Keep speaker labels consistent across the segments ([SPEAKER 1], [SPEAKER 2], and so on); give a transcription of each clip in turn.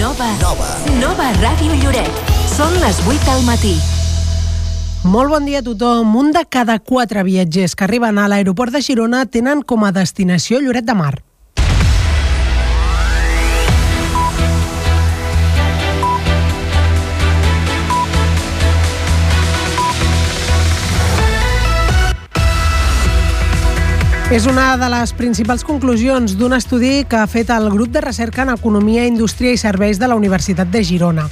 [SPEAKER 1] Nova. Nova. Nova Ràdio Lloret. Són les 8 al matí.
[SPEAKER 2] Molt bon dia a tothom. Un de cada quatre viatgers que arriben a l'aeroport de Girona tenen com a destinació Lloret de Mar. És una de les principals conclusions d'un estudi que ha fet el grup de recerca en Economia, Indústria i Serveis de la Universitat de Girona.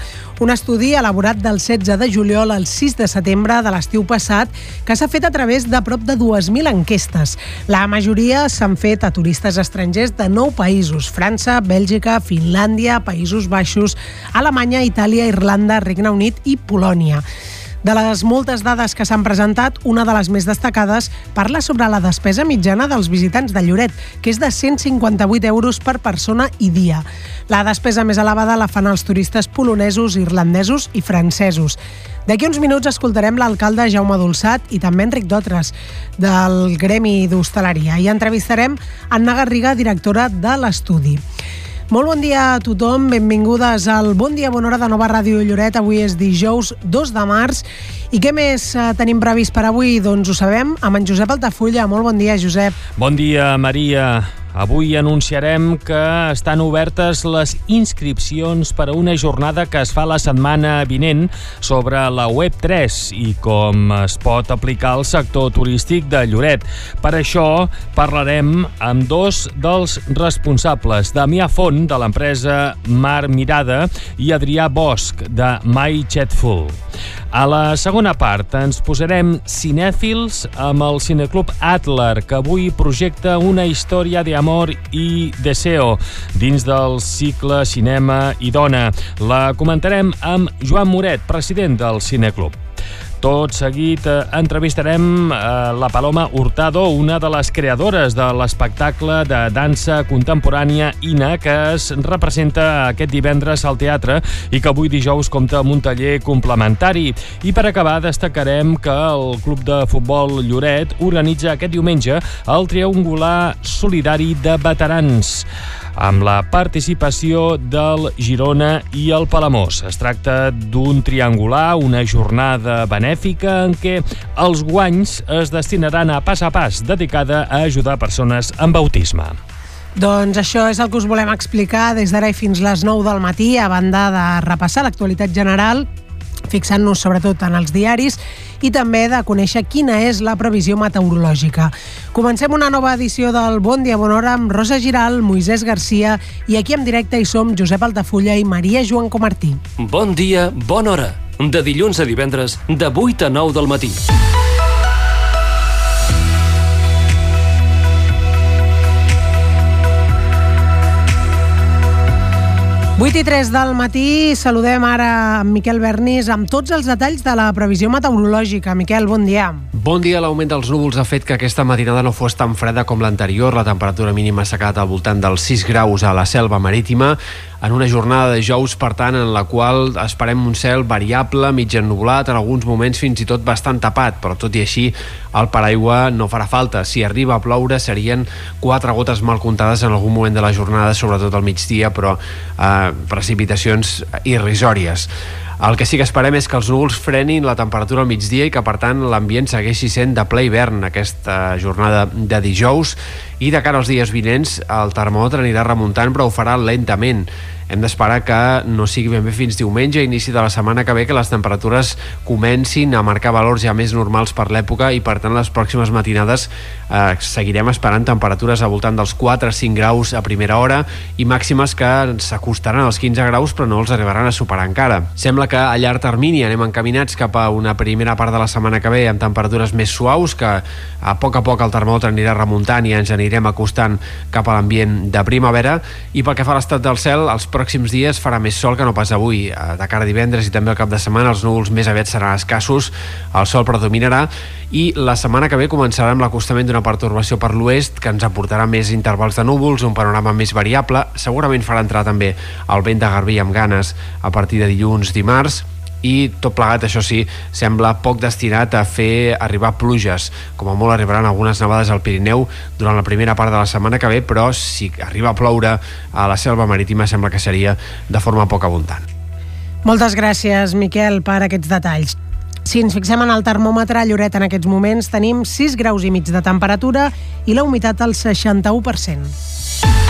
[SPEAKER 2] Un estudi elaborat del 16 de juliol al 6 de setembre de l'estiu passat que s'ha fet a través de prop de 2.000 enquestes. La majoria s'han fet a turistes estrangers de 9 països, França, Bèlgica, Finlàndia, Països Baixos, Alemanya, Itàlia, Irlanda, Regne Unit i Polònia. De les moltes dades que s'han presentat, una de les més destacades parla sobre la despesa mitjana dels visitants de Lloret, que és de 158 euros per persona i dia. La despesa més elevada la fan els turistes polonesos, irlandesos i francesos. D'aquí uns minuts escoltarem l'alcalde Jaume Dolçat i també Enric Dotres, del Gremi d'Hostaleria, i entrevistarem Anna Garriga, directora de l'estudi. Molt bon dia a tothom, benvingudes al Bon Dia Bona Hora de Nova Ràdio Lloret. Avui és dijous 2 de març. I què més eh, tenim previst per avui? Doncs ho sabem amb en Josep Altafulla. Molt bon dia, Josep.
[SPEAKER 3] Bon dia, Maria. Avui anunciarem que estan obertes les inscripcions per a una jornada que es fa la setmana vinent sobre la Web3 i com es pot aplicar al sector turístic de Lloret. Per això parlarem amb dos dels responsables, Damià Font, de l'empresa Mar Mirada, i Adrià Bosch, de My Chatful. A la segona part ens posarem cinèfils amb el Cineclub Adler, que avui projecta una història d'amor i deseo dins del cicle Cinema i Dona. La comentarem amb Joan Moret, president del Cineclub. Tot seguit eh, entrevistarem eh, la Paloma Hurtado, una de les creadores de l'espectacle de dansa contemporània INA que es representa aquest divendres al teatre i que avui dijous compta amb un taller complementari. I per acabar destacarem que el Club de Futbol Lloret organitza aquest diumenge el triangular solidari de veterans amb la participació del Girona i el Palamós. Es tracta d'un triangular, una jornada benèfica en què els guanys es destinaran a pas a pas, dedicada a ajudar persones amb autisme.
[SPEAKER 2] Doncs això és el que us volem explicar des d'ara i fins les 9 del matí, a banda de repassar l'actualitat general fixant-nos sobretot en els diaris i també de conèixer quina és la previsió meteorològica. Comencem una nova edició del Bon Dia Bon Hora amb Rosa Giral, Moisès Garcia i aquí en directe hi som Josep Altafulla i Maria Joan Comartí.
[SPEAKER 4] Bon dia, bona hora. De dilluns a divendres, de 8 a 9 del matí.
[SPEAKER 2] 8 i 3 del matí, saludem ara en Miquel Bernís amb tots els detalls de la previsió meteorològica. Miquel, bon dia.
[SPEAKER 5] Bon dia. L'augment dels núvols ha fet que aquesta matinada no fos tan freda com l'anterior. La temperatura mínima s'ha quedat al voltant dels 6 graus a la selva marítima en una jornada de jous, per tant, en la qual esperem un cel variable, mig ennubulat, en alguns moments fins i tot bastant tapat, però tot i així el paraigua no farà falta. Si arriba a ploure serien quatre gotes mal comptades en algun moment de la jornada, sobretot al migdia, però eh, precipitacions irrisòries. El que sí que esperem és que els núvols frenin la temperatura al migdia i que, per tant, l'ambient segueixi sent de ple hivern aquesta jornada de dijous. I de cara als dies vinents el termòmetre anirà remuntant però ho farà lentament hem d'esperar que no sigui ben bé fins diumenge, inici de la setmana que ve, que les temperatures comencin a marcar valors ja més normals per l'època i per tant les pròximes matinades eh, seguirem esperant temperatures al voltant dels 4-5 graus a primera hora i màximes que s'acostaran als 15 graus però no els arribaran a superar encara. Sembla que a llarg termini anem encaminats cap a una primera part de la setmana que ve amb temperatures més suaus que a poc a poc el termòmetre anirà remuntant i ens anirem acostant cap a l'ambient de primavera i pel que fa a l'estat del cel, els pròxims dies farà més sol que no pas avui. Eh, de cara a divendres i també al cap de setmana els núvols més aviat seran escassos, el sol predominarà i la setmana que ve començarà amb l'acostament d'una pertorbació per l'oest que ens aportarà més intervals de núvols, un panorama més variable, segurament farà entrar també el vent de Garbí amb ganes a partir de dilluns, dimarts, i tot plegat, això sí, sembla poc destinat a fer arribar pluges. Com a molt arribaran algunes nevades al Pirineu durant la primera part de la setmana que ve, però si arriba a ploure a la selva marítima sembla que seria de forma poc abundant.
[SPEAKER 2] Moltes gràcies, Miquel, per aquests detalls. Si ens fixem en el termòmetre, a Lloret en aquests moments tenim 6 graus i mig de temperatura i la humitat al 61%.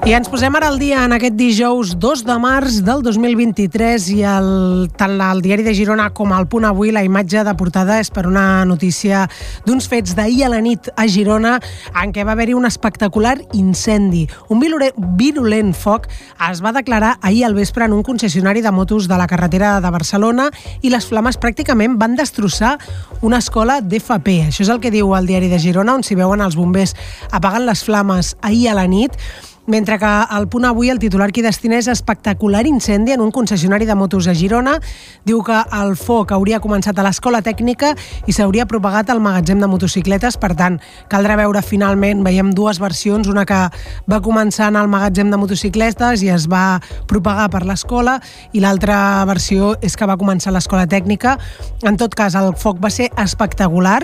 [SPEAKER 2] I ens posem ara al dia en aquest dijous 2 de març del 2023 i el, tant el diari de Girona com el Punt Avui la imatge de portada és per una notícia d'uns fets d'ahir a la nit a Girona en què va haver-hi un espectacular incendi. Un virulent foc es va declarar ahir al vespre en un concessionari de motos de la carretera de Barcelona i les flames pràcticament van destrossar una escola d'FP. Això és el que diu el diari de Girona on s'hi veuen els bombers apagant les flames ahir a la nit mentre que al punt avui el titular qui destina és espectacular incendi en un concessionari de motos a Girona. Diu que el foc hauria començat a l'escola tècnica i s'hauria propagat al magatzem de motocicletes. Per tant, caldrà veure finalment, veiem dues versions, una que va començar en el magatzem de motocicletes i es va propagar per l'escola i l'altra versió és que va començar a l'escola tècnica. En tot cas, el foc va ser espectacular,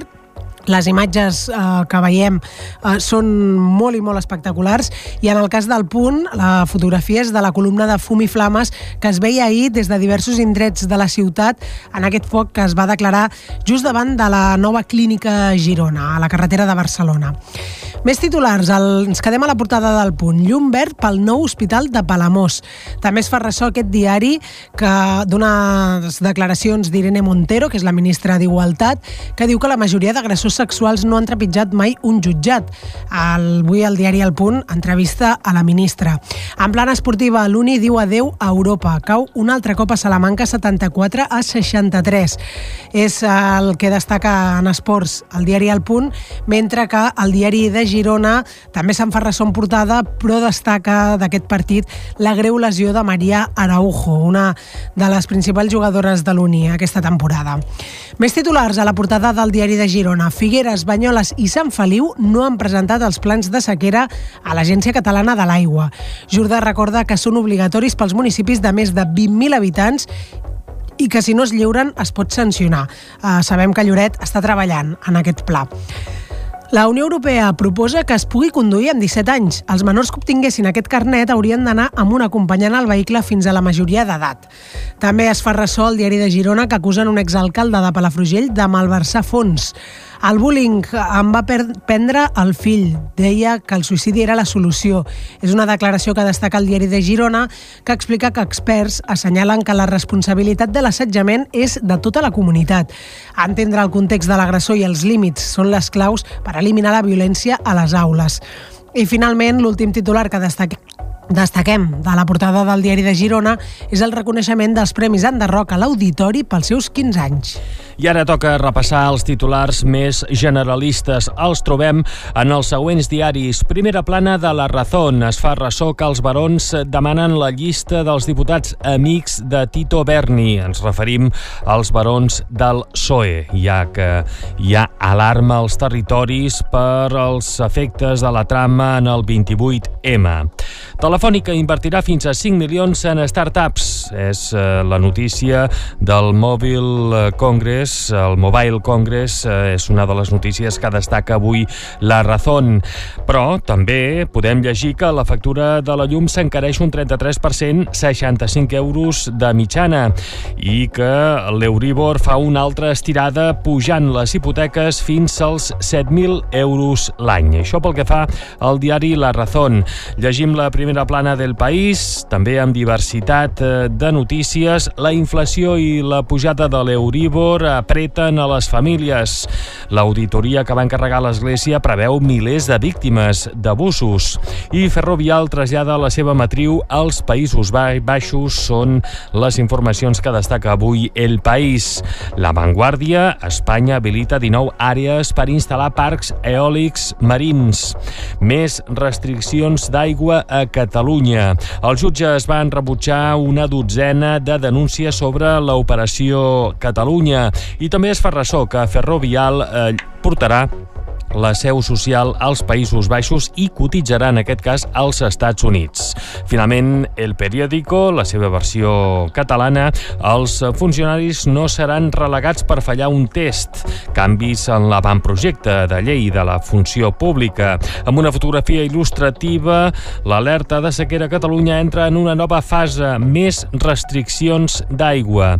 [SPEAKER 2] les imatges eh, que veiem eh, són molt i molt espectaculars i en el cas del punt, la fotografia és de la columna de fum i flames que es veia ahir des de diversos indrets de la ciutat en aquest foc que es va declarar just davant de la nova clínica Girona, a la carretera de Barcelona. Més titulars, el, ens quedem a la portada del punt. Llum verd pel nou hospital de Palamós. També es fa ressò aquest diari que d'unes declaracions d'Irene Montero, que és la ministra d'Igualtat, que diu que la majoria d'agressors sexuals no han trepitjat mai un jutjat. El, avui el diari El Punt entrevista a la ministra. En plana esportiva, l'Uni diu adeu a Europa. Cau un altre cop a Salamanca 74 a 63. És el que destaca en esports el diari El Punt, mentre que el diari de Girona també se'n fa ressò en portada, però destaca d'aquest partit la greu lesió de Maria Araujo, una de les principals jugadores de l'Uni aquesta temporada. Més titulars a la portada del diari de Girona. Figueres, Banyoles i Sant Feliu no han presentat els plans de sequera a l'Agència Catalana de l'Aigua. Jordà recorda que són obligatoris pels municipis de més de 20.000 habitants i que si no es lliuren es pot sancionar. Uh, sabem que Lloret està treballant en aquest pla. La Unió Europea proposa que es pugui conduir amb 17 anys. Els menors que obtinguessin aquest carnet haurien d'anar amb un acompanyant al vehicle fins a la majoria d'edat. També es fa ressò al diari de Girona que acusen un exalcalde de Palafrugell de malversar fons. El bullying em va prendre el fill. Deia que el suïcidi era la solució. És una declaració que destaca el diari de Girona que explica que experts assenyalen que la responsabilitat de l'assetjament és de tota la comunitat. Entendre el context de l'agressor i els límits són les claus per eliminar la violència a les aules. I finalment, l'últim titular que destaca destaquem de la portada del diari de Girona és el reconeixement dels Premis Enderroc a l'Auditori pels seus 15 anys.
[SPEAKER 3] I ara toca repassar els titulars més generalistes. Els trobem en els següents diaris. Primera plana de La Razón. Es fa ressò que els barons demanen la llista dels diputats amics de Tito Berni. Ens referim als barons del PSOE, ja que hi ha alarma als territoris per als efectes de la trama en el 28M. Telefònica invertirà fins a 5 milions en startups. És eh, la notícia del Mobile Congress. El Mobile Congress eh, és una de les notícies que destaca avui la Razón. Però també podem llegir que la factura de la llum s'encareix un 33%, 65 euros de mitjana, i que l'Euribor fa una altra estirada pujant les hipoteques fins als 7.000 euros l'any. Això pel que fa al diari La Razón. Llegim la primera plana del país, també amb diversitat eh, de notícies. La inflació i la pujada de l'Euribor apreten a les famílies. L'auditoria que va encarregar l'Església preveu milers de víctimes d'abusos. I Ferrovial trasllada la seva matriu als Països Baixos. Són les informacions que destaca avui el país. La Vanguardia, Espanya habilita 19 àrees per instal·lar parcs eòlics marins. Més restriccions d'aigua a Catalunya. Els jutges van rebutjar una dotzena de denúncies sobre l'operació Catalunya. I també es fa ressò que Ferrovial eh, portarà la seu social als Països Baixos i cotitzarà en aquest cas als Estats Units. Finalment, el periòdico, la seva versió catalana, els funcionaris no seran relegats per fallar un test. Canvis en l'avantprojecte de llei de la funció pública. Amb una fotografia il·lustrativa, l'alerta de sequera a Catalunya entra en una nova fase, més restriccions d'aigua.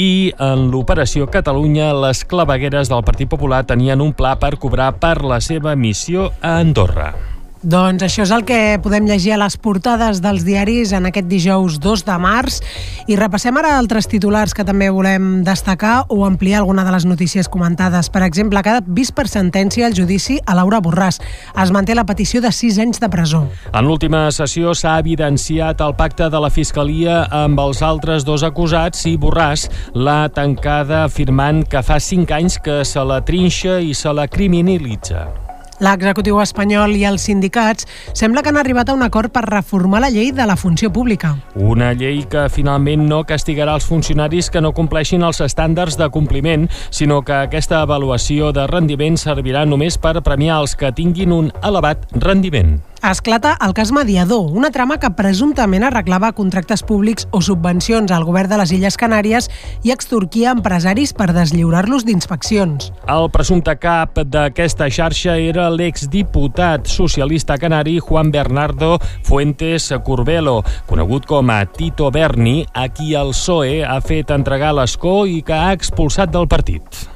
[SPEAKER 3] I en l'operació Catalunya, les clavegueres del Partit Popular tenien un pla per cobrar per la seva missió a Andorra.
[SPEAKER 2] Doncs això és el que podem llegir a les portades dels diaris en aquest dijous 2 de març i repassem ara altres titulars que també volem destacar o ampliar alguna de les notícies comentades. Per exemple, ha quedat vist per sentència el judici a Laura Borràs. Es manté la petició de 6 anys de presó.
[SPEAKER 3] En l'última sessió s'ha evidenciat el pacte de la Fiscalia amb els altres dos acusats i Borràs l'ha tancada afirmant que fa 5 anys que se la trinxa i se la criminalitza.
[SPEAKER 2] L'executiu espanyol i els sindicats sembla que han arribat a un acord per reformar la llei de la funció pública.
[SPEAKER 3] Una llei que finalment no castigarà els funcionaris que no compleixin els estàndards de compliment, sinó que aquesta avaluació de rendiment servirà només per premiar els que tinguin un elevat rendiment.
[SPEAKER 2] Esclata el cas Mediador, una trama que presumptament arreglava contractes públics o subvencions al govern de les Illes Canàries i extorquia empresaris per deslliurar-los d'inspeccions.
[SPEAKER 3] El presumpte cap d'aquesta xarxa era l'exdiputat socialista canari Juan Bernardo Fuentes Curbelo, conegut com a Tito Berni, a qui el PSOE ha fet entregar l'escó i que ha expulsat del partit.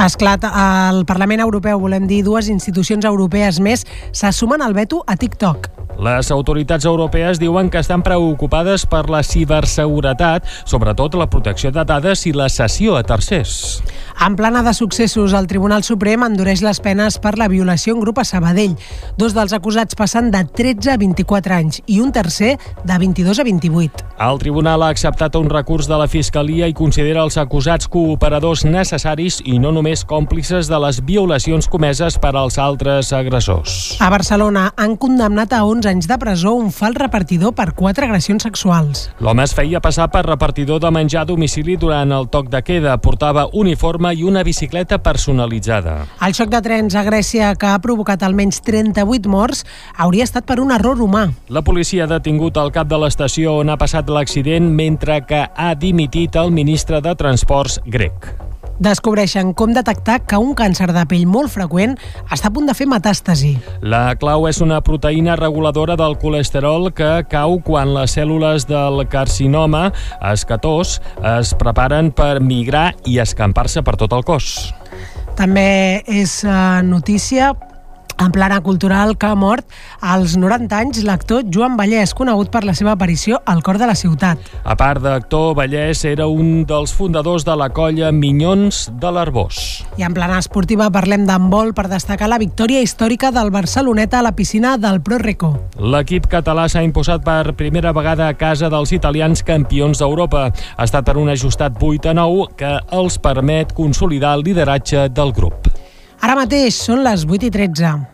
[SPEAKER 2] Esclat, al Parlament Europeu, volem dir, dues institucions europees més se sumen al veto a TikTok.
[SPEAKER 3] Les autoritats europees diuen que estan preocupades per la ciberseguretat, sobretot la protecció de dades i la cessió a tercers.
[SPEAKER 2] En plana de successos, el Tribunal Suprem endureix les penes per la violació en grup a Sabadell. Dos dels acusats passen de 13 a 24 anys i un tercer de 22 a 28.
[SPEAKER 3] El tribunal ha acceptat un recurs de la Fiscalia i considera els acusats cooperadors necessaris i no només còmplices de les violacions comeses per als altres agressors.
[SPEAKER 2] A Barcelona han condemnat a 11 anys de presó un fals repartidor per quatre agressions sexuals.
[SPEAKER 3] L'home es feia passar per repartidor de menjar a domicili durant el toc de queda. Portava uniforme i una bicicleta personalitzada.
[SPEAKER 2] El xoc de trens a Grècia, que ha provocat almenys 38 morts, hauria estat per un error humà.
[SPEAKER 3] La policia ha detingut el cap de l'estació on ha passat l'accident mentre que ha dimitit el ministre de Transports grec.
[SPEAKER 2] Descobreixen com detectar que un càncer de pell molt freqüent està a punt de fer metàstasi.
[SPEAKER 3] La clau és una proteïna reguladora del colesterol que cau quan les cèl·lules del carcinoma escatós es preparen per migrar i escampar-se per tot el cos.
[SPEAKER 2] També és uh, notícia en plana cultural que ha mort als 90 anys l'actor Joan Vallès, conegut per la seva aparició al cor de la ciutat.
[SPEAKER 3] A part d'actor, Vallès era un dels fundadors de la colla Minyons de l'Arbós.
[SPEAKER 2] I en plana esportiva parlem d'handbol per destacar la victòria històrica del Barceloneta a la piscina del Pro.
[SPEAKER 3] L'equip català s'ha imposat per primera vegada a casa dels italians campions d'Europa. Ha estat per un ajustat 8 a 9 que els permet consolidar el lideratge del grup.
[SPEAKER 2] Ara mateix són les 8 i 13.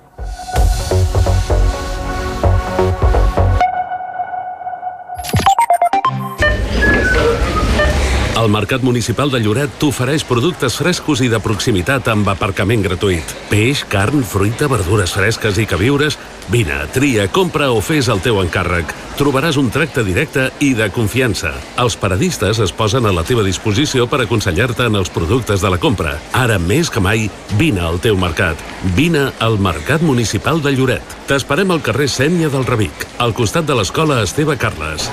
[SPEAKER 6] El Mercat Municipal de Lloret t'ofereix productes frescos i de proximitat amb aparcament gratuït. Peix, carn, fruita, verdures fresques i queviures... Vine, tria, compra o fes el teu encàrrec. Trobaràs un tracte directe i de confiança. Els paradistes es posen a la teva disposició per aconsellar-te en els productes de la compra. Ara més que mai, vine al teu mercat. Vine al Mercat Municipal de Lloret. T'esperem al carrer Sènia del Revic, al costat de l'escola Esteve Carles.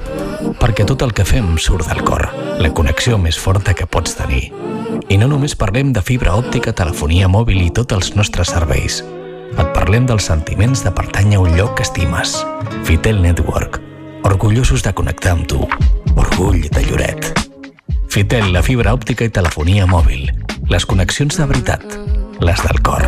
[SPEAKER 7] Perquè tot el que fem surt del cor, la connexió més forta que pots tenir. I no només parlem de fibra òptica, telefonia mòbil i tots els nostres serveis. Et parlem dels sentiments de pertànyer a un lloc que estimes. Fitel Network. Orgullosos de connectar amb tu. Orgull de Lloret. Fitel, la fibra òptica i telefonia mòbil. Les connexions de veritat. Les del cor.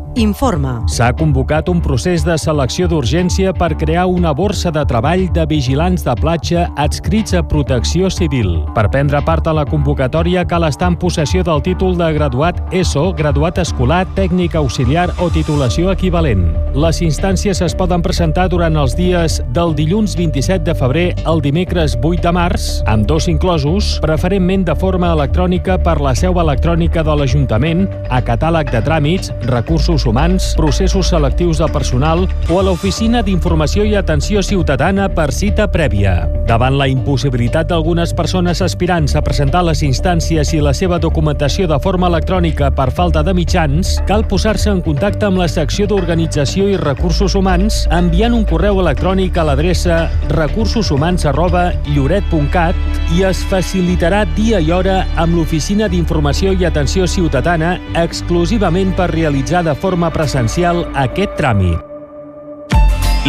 [SPEAKER 8] informa.
[SPEAKER 3] S'ha convocat un procés de selecció d'urgència per crear una borsa de treball de vigilants de platja adscrits a Protecció Civil. Per prendre part a la convocatòria cal estar en possessió del títol de graduat ESO, graduat escolar, tècnic auxiliar o titulació equivalent. Les instàncies es poden presentar durant els dies del dilluns 27 de febrer al dimecres 8 de març, amb dos inclosos, preferentment de forma electrònica per la seu electrònica de l'Ajuntament, a catàleg de tràmits, recursos humans, processos selectius de personal o a l'Oficina d'Informació i Atenció Ciutadana per cita prèvia. Davant la impossibilitat d'algunes persones aspirants a presentar les instàncies i la seva documentació de forma electrònica per falta de mitjans, cal posar-se en contacte amb la secció d'Organització i Recursos Humans enviant un correu electrònic a l'adreça recursoshumans arroba lloret.cat i es facilitarà dia i hora amb l'Oficina d'Informació i Atenció Ciutadana exclusivament per realitzar de forma presencial aquest tràmit.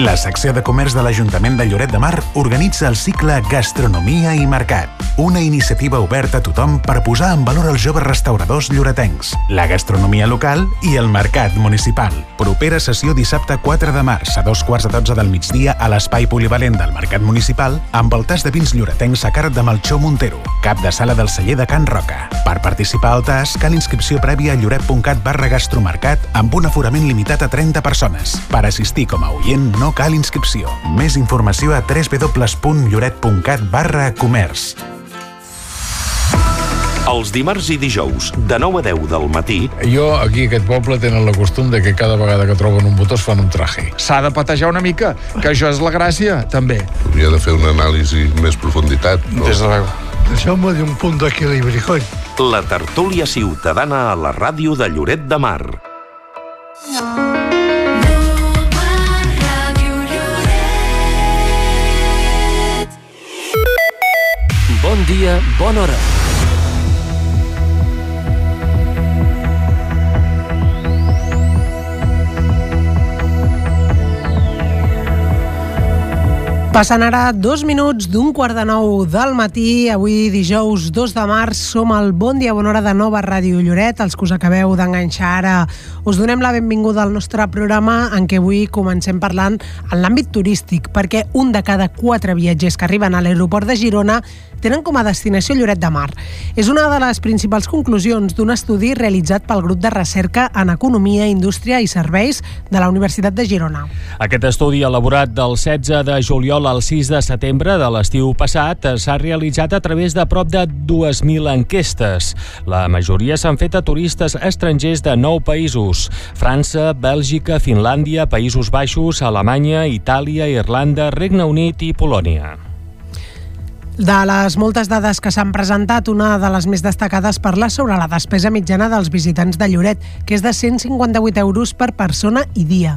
[SPEAKER 9] La secció de comerç de l'Ajuntament de Lloret de Mar organitza el cicle Gastronomia i Mercat, una iniciativa oberta a tothom per posar en valor els joves restauradors lloretencs, la gastronomia local i el mercat municipal. Propera sessió dissabte 4 de març a dos quarts de 12 del migdia a l'espai polivalent del Mercat Municipal amb el tas de vins lloretencs a càrrec de Melchor Montero, cap de sala del celler de Can Roca. Per participar al tas cal inscripció prèvia a lloret.cat barra gastromercat amb un aforament limitat a 30 persones. Per assistir com a oient no cal inscripció. Més informació a www.lloret.cat barra comerç.
[SPEAKER 10] Els dimarts i dijous, de 9 a 10 del matí,
[SPEAKER 11] Jo, aquí, a aquest poble, tenen la costum de que cada vegada que troben un botó es fan un traje. S'ha de patejar una mica, que això és la gràcia, també.
[SPEAKER 12] Hauria de fer una anàlisi més profunditat. No?
[SPEAKER 11] Des de luego.
[SPEAKER 12] Deixeu-me dir un punt d'equilibri, coi.
[SPEAKER 10] la tertúlia ciutadana a la ràdio de Lloret de Mar.
[SPEAKER 4] Bon dia, bona hora.
[SPEAKER 2] Passen ara dos minuts d'un quart de nou del matí. Avui, dijous 2 de març, som al Bon Dia Bona Hora de Nova Ràdio Lloret. Els que us acabeu d'enganxar ara, us donem la benvinguda al nostre programa en què avui comencem parlant en l'àmbit turístic, perquè un de cada quatre viatgers que arriben a l'aeroport de Girona tenen com a destinació Lloret de Mar. És una de les principals conclusions d'un estudi realitzat pel grup de recerca en Economia, Indústria i Serveis de la Universitat de Girona.
[SPEAKER 3] Aquest estudi elaborat del 16 de juliol al 6 de setembre de l'estiu passat s'ha realitzat a través de prop de 2.000 enquestes. La majoria s'han fet a turistes estrangers de 9 països. França, Bèlgica, Finlàndia, Països Baixos, Alemanya, Itàlia, Irlanda, Regne Unit i Polònia.
[SPEAKER 2] De les moltes dades que s'han presentat, una de les més destacades parla sobre la despesa mitjana dels visitants de Lloret, que és de 158 euros per persona i dia.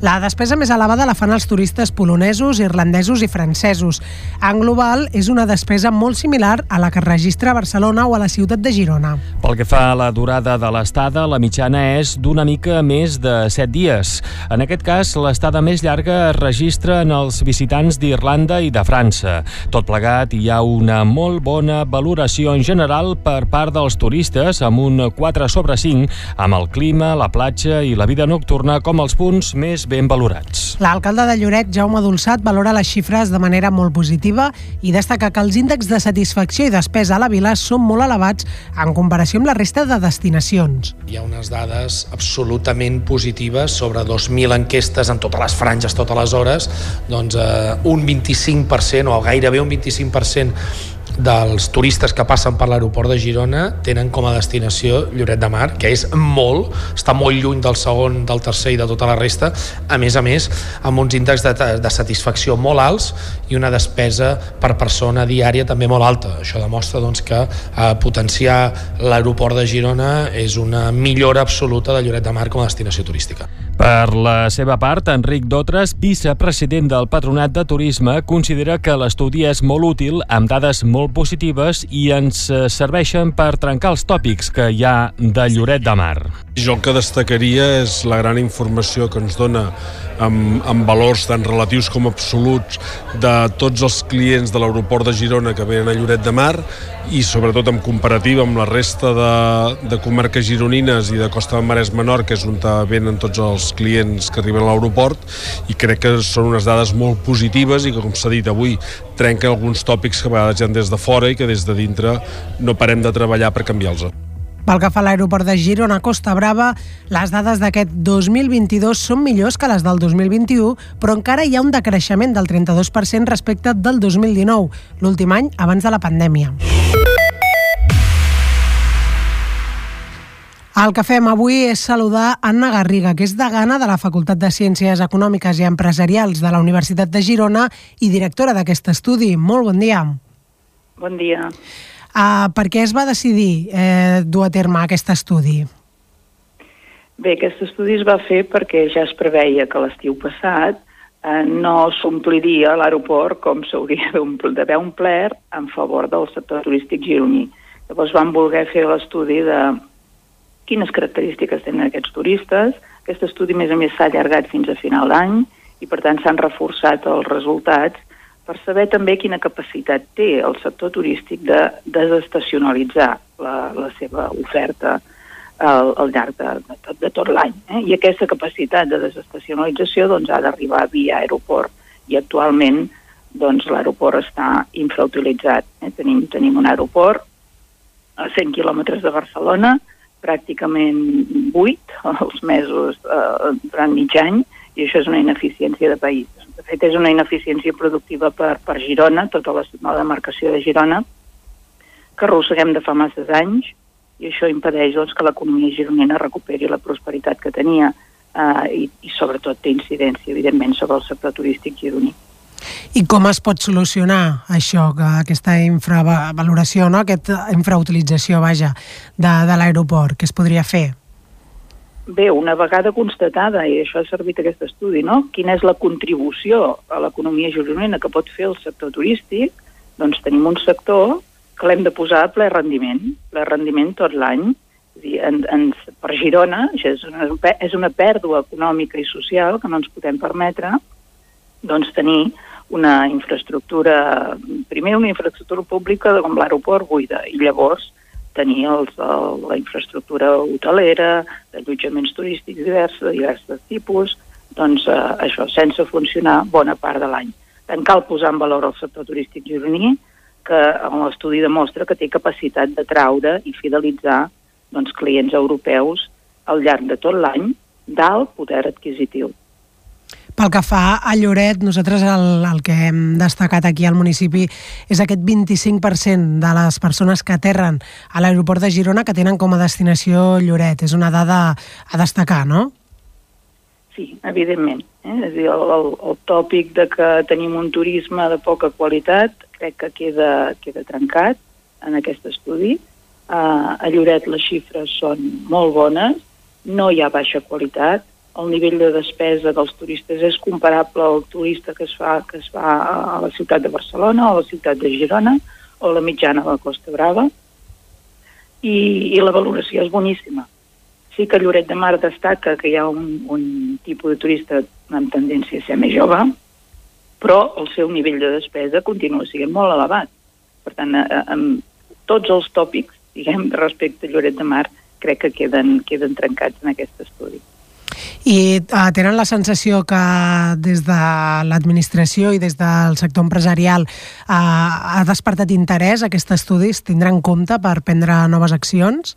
[SPEAKER 2] La despesa més elevada la fan els turistes polonesos, irlandesos i francesos. En global, és una despesa molt similar a la que registra Barcelona o a la ciutat de Girona.
[SPEAKER 3] Pel que fa a la durada de l'estada, la mitjana és d'una mica més de 7 dies. En aquest cas, l'estada més llarga es registra en els visitants d'Irlanda i de França. Tot plegat, hi ha una molt bona valoració en general per part dels turistes, amb un 4 sobre 5, amb el clima, la platja i la vida nocturna com els punts més ben valorats.
[SPEAKER 2] L'alcalde de Lloret, Jaume Dolçat, valora les xifres de manera molt positiva i destaca que els índexs de satisfacció i despesa a la vila són molt elevats en comparació amb la resta de destinacions.
[SPEAKER 13] Hi ha unes dades absolutament positives sobre 2.000 enquestes en totes les franges, totes les hores, doncs eh, un 25% o gairebé un 25% dels turistes que passen per l'aeroport de Girona tenen com a destinació Lloret de Mar, que és molt, està molt lluny del segon, del tercer i de tota la resta, a més a més, amb uns índexs de, de satisfacció molt alts i una despesa per persona diària també molt alta. Això demostra doncs, que eh, potenciar l'aeroport de Girona és una millora absoluta de Lloret de Mar com a destinació turística.
[SPEAKER 3] Per la seva part, Enric Dotres, vicepresident del Patronat de Turisme, considera que l'estudi és molt útil, amb dades molt positives i ens eh, serveixen per trencar els tòpics que hi ha de Lloret de Mar.
[SPEAKER 14] Jo el que destacaria és la gran informació que ens dona amb, amb valors tant relatius com absoluts de tots els clients de l'aeroport de Girona que venen a Lloret de Mar i sobretot en comparativa amb la resta de, de comarques gironines i de Costa del Maresme Nord, que és on venen tots els clients que arriben a l'aeroport i crec que són unes dades molt positives i que, com s'ha dit avui, trenquen alguns tòpics que a vegades hi ha des de fora i que des de dintre no parem de treballar per canviar-los.
[SPEAKER 2] Pel que fa a l'aeroport de Girona Costa Brava, les dades d'aquest 2022 són millors que les del 2021, però encara hi ha un decreixement del 32% respecte del 2019, l'últim any abans de la pandèmia. El que fem avui és saludar Anna Garriga, que és degana de la Facultat de Ciències Econòmiques i Empresarials de la Universitat de Girona i directora d'aquest estudi. Molt bon dia.
[SPEAKER 15] Bon dia.
[SPEAKER 2] Uh, per què es va decidir eh, dur a terme aquest estudi?
[SPEAKER 15] Bé, aquest estudi es va fer perquè ja es preveia que l'estiu passat eh, no s'ompliria l'aeroport com s'hauria d'haver omplert en favor del sector turístic gironí. Llavors vam voler fer l'estudi de quines característiques tenen aquests turistes. Aquest estudi, a més a més, s'ha allargat fins a final d'any i, per tant, s'han reforçat els resultats per saber també quina capacitat té el sector turístic de desestacionalitzar la, la seva oferta al, al llarg de, de tot, de tot l'any. Eh? I aquesta capacitat de desestacionalització doncs, ha d'arribar via aeroport i actualment doncs, l'aeroport està infrautilitzat. Eh? Tenim, tenim un aeroport a 100 quilòmetres de Barcelona, pràcticament 8 els mesos eh, durant mig any, i això és una ineficiència de país. De fet, és una ineficiència productiva per, per Girona, tota la, la demarcació de Girona, que arrosseguem de fa masses anys, i això impedeix doncs, que l'economia gironina recuperi la prosperitat que tenia eh, i, i sobretot té incidència, evidentment, sobre el sector turístic gironí.
[SPEAKER 2] I com es pot solucionar això, que aquesta infravaloració, no? aquesta infrautilització, vaja, de, de l'aeroport? Què es podria fer?
[SPEAKER 15] Bé, una vegada constatada, i això ha servit aquest estudi, no? quina és la contribució a l'economia gironina que pot fer el sector turístic, doncs tenim un sector que l'hem de posar a ple rendiment, ple rendiment tot l'any. En, en, per Girona és una, és una pèrdua econòmica i social que no ens podem permetre doncs, tenir una infraestructura, primer una infraestructura pública com l'aeroport buida, i llavors tenir els, el, la infraestructura hotelera, d'allotjaments turístics diversos, de diversos tipus, doncs eh, això, sense funcionar bona part de l'any. En cal posar en valor el sector turístic gironí, que l'estudi demostra que té capacitat de traure i fidelitzar doncs, clients europeus al llarg de tot l'any d'alt poder adquisitiu.
[SPEAKER 2] Pel que fa a Lloret, nosaltres el, el que hem destacat aquí al municipi és aquest 25% de les persones que aterren a l'aeroport de Girona que tenen com a destinació Lloret. És una dada a destacar, no?
[SPEAKER 15] Sí, evidentment. Eh? És a dir, el, el, el tòpic de que tenim un turisme de poca qualitat crec que queda, queda trencat en aquest estudi. Uh, a Lloret les xifres són molt bones, no hi ha baixa qualitat, el nivell de despesa dels turistes és comparable al turista que es fa, que es fa a la ciutat de Barcelona o a la ciutat de Girona o la mitjana de la Costa Brava i, i la valoració és boníssima. Sí que Lloret de Mar destaca que hi ha un, un tipus de turista amb tendència a ser més jove, però el seu nivell de despesa continua sent molt elevat. Per tant, amb tots els tòpics, diguem, respecte a Lloret de Mar, crec que queden, queden trencats en aquest estudi.
[SPEAKER 2] I uh, tenen la sensació que des de l'administració i des del sector empresarial uh, ha despertat interès aquest estudi? Es tindrà en compte per prendre noves accions?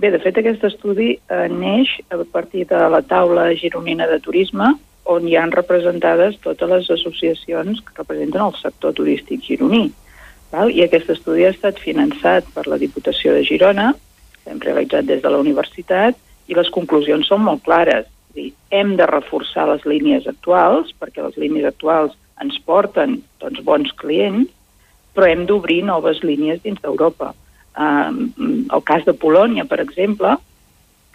[SPEAKER 15] Bé, de fet, aquest estudi eh, neix a partir de la taula gironina de turisme, on hi han representades totes les associacions que representen el sector turístic gironí. Val? I aquest estudi ha estat finançat per la Diputació de Girona, hem realitzat des de la universitat, i les conclusions són molt clares. És dir, hem de reforçar les línies actuals, perquè les línies actuals ens porten doncs, bons clients, però hem d'obrir noves línies dins d'Europa. Um, el cas de Polònia, per exemple,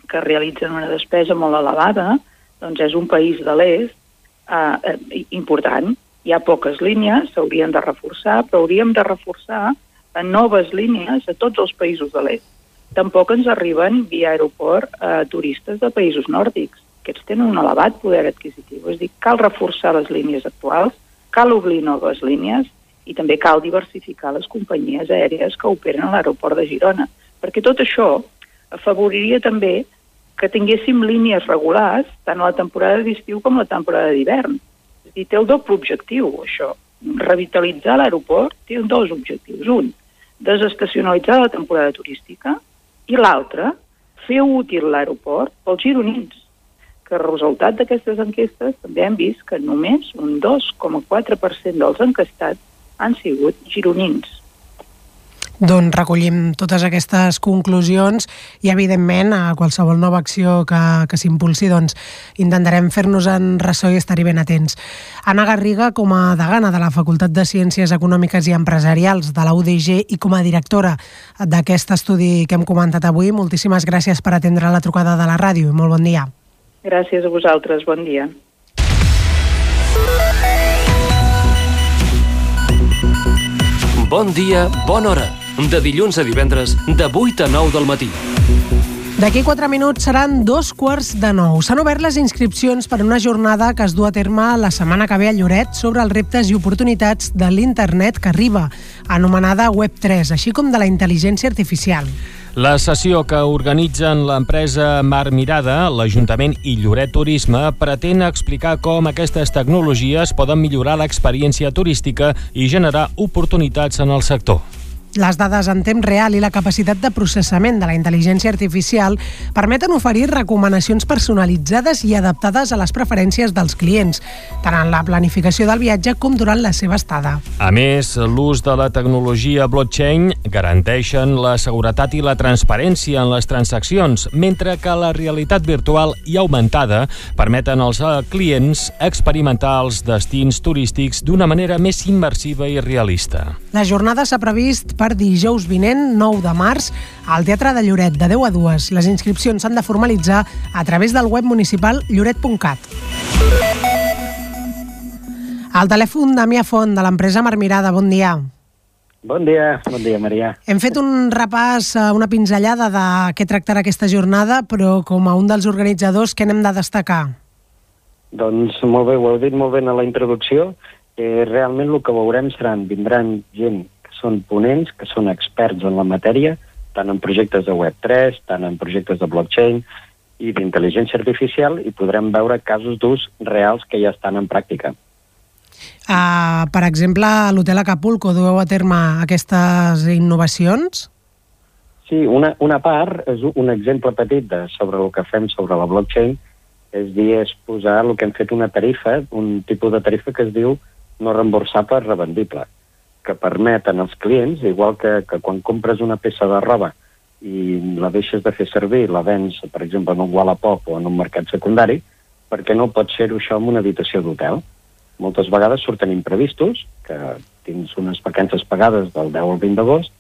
[SPEAKER 15] que realitzen una despesa molt elevada, doncs és un país de l'est eh, eh, important. Hi ha poques línies, s'haurien de reforçar, però hauríem de reforçar en noves línies a tots els països de l'est. Tampoc ens arriben via aeroport eh, turistes de països nòrdics. Aquests tenen un elevat poder adquisitiu. És dir, cal reforçar les línies actuals, cal obrir noves línies i també cal diversificar les companyies aèries que operen a l'aeroport de Girona, perquè tot això afavoriria també que tinguéssim línies regulars tant a la temporada d'estiu com a la temporada d'hivern. És dir, té el doble objectiu, això. Revitalitzar l'aeroport té dos objectius. Un, desestacionalitzar la temporada turística i l'altre, fer útil l'aeroport pels gironins, que resultat d'aquestes enquestes també hem vist que només un 2,4% dels encastats han sigut gironins.
[SPEAKER 2] Doncs recollim totes aquestes conclusions i, evidentment, a qualsevol nova acció que, que s'impulsi, doncs, intentarem fer-nos en ressò i estar-hi ben atents. Anna Garriga, com a degana de la Facultat de Ciències Econòmiques i Empresarials de la UDG i com a directora d'aquest estudi que hem comentat avui, moltíssimes gràcies per atendre la trucada de la ràdio i molt bon dia.
[SPEAKER 15] Gràcies a vosaltres, bon dia.
[SPEAKER 4] Bon dia, bona hora. De dilluns a divendres, de 8 a 9 del matí.
[SPEAKER 2] D'aquí 4 minuts seran dos quarts de nou. S'han obert les inscripcions per a una jornada que es du a terme la setmana que ve a Lloret sobre els reptes i oportunitats de l'internet que arriba, anomenada Web3, així com de la intel·ligència artificial.
[SPEAKER 3] La sessió que organitzen l'empresa Mar Mirada, l'Ajuntament i Lloret Turisme pretén explicar com aquestes tecnologies poden millorar l'experiència turística i generar oportunitats en el sector.
[SPEAKER 2] Les dades en temps real i la capacitat de processament de la intel·ligència artificial permeten oferir recomanacions personalitzades i adaptades a les preferències dels clients, tant en la planificació del viatge com durant la seva estada.
[SPEAKER 3] A més, l'ús de la tecnologia blockchain garanteixen la seguretat i la transparència en les transaccions, mentre que la realitat virtual i augmentada permeten als clients experimentar els destins turístics d'una manera més immersiva i realista.
[SPEAKER 2] La jornada s'ha previst per dijous vinent, 9 de març, al Teatre de Lloret, de 10 a 2. Les inscripcions s'han de formalitzar a través del web municipal lloret.cat. Al telèfon Damià Font, de l'empresa Marmirada, bon dia.
[SPEAKER 16] Bon dia, bon dia, Maria.
[SPEAKER 2] Hem fet un repàs, eh, una pinzellada de què tractarà aquesta jornada, però com a un dels organitzadors, què n'hem de destacar?
[SPEAKER 16] Doncs molt bé, ho heu dit molt bé a la introducció. Eh, realment el que veurem seran, vindran gent que són ponents, que són experts en la matèria, tant en projectes de Web3, tant en projectes de blockchain i d'intel·ligència artificial, i podrem veure casos d'ús reals que ja estan en pràctica.
[SPEAKER 2] Uh, per exemple, a l'Hotel Acapulco dueu a terme aquestes innovacions?
[SPEAKER 16] Sí, una, una part, és un exemple petit de, sobre el que fem sobre la blockchain, és dir, és posar el que hem fet una tarifa, un tipus de tarifa que es diu no reemborsable revendible, que permeten als clients, igual que, que quan compres una peça de roba i la deixes de fer servir, la vens, per exemple, en un Wallapop o en un mercat secundari, perquè no pots fer-ho això en una habitació d'hotel? moltes vegades surten imprevistos, que tens unes vacances pagades del 10 al 20 d'agost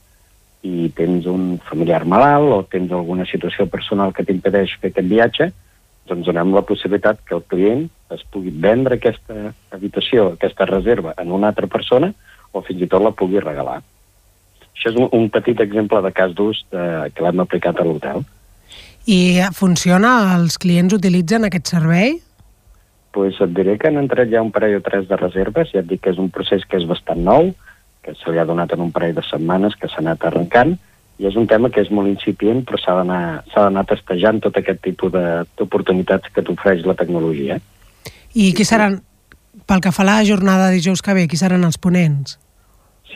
[SPEAKER 16] i tens un familiar malalt o tens alguna situació personal que t'impedeix fer aquest viatge, doncs donem la possibilitat que el client es pugui vendre aquesta habitació, aquesta reserva en una altra persona o fins i tot la pugui regalar. Això és un, un petit exemple de cas d'ús que l'hem aplicat a l'hotel.
[SPEAKER 2] I funciona? Els clients utilitzen aquest servei?
[SPEAKER 16] pues et diré que han entrat ja un parell o tres de reserves, ja et dic que és un procés que és bastant nou, que se li ha donat en un parell de setmanes, que s'ha anat arrencant, i és un tema que és molt incipient, però s'ha d'anar testejant tot aquest tipus d'oportunitats que t'ofereix la tecnologia.
[SPEAKER 2] I qui seran, pel que fa a la jornada de dijous que ve, qui seran els ponents?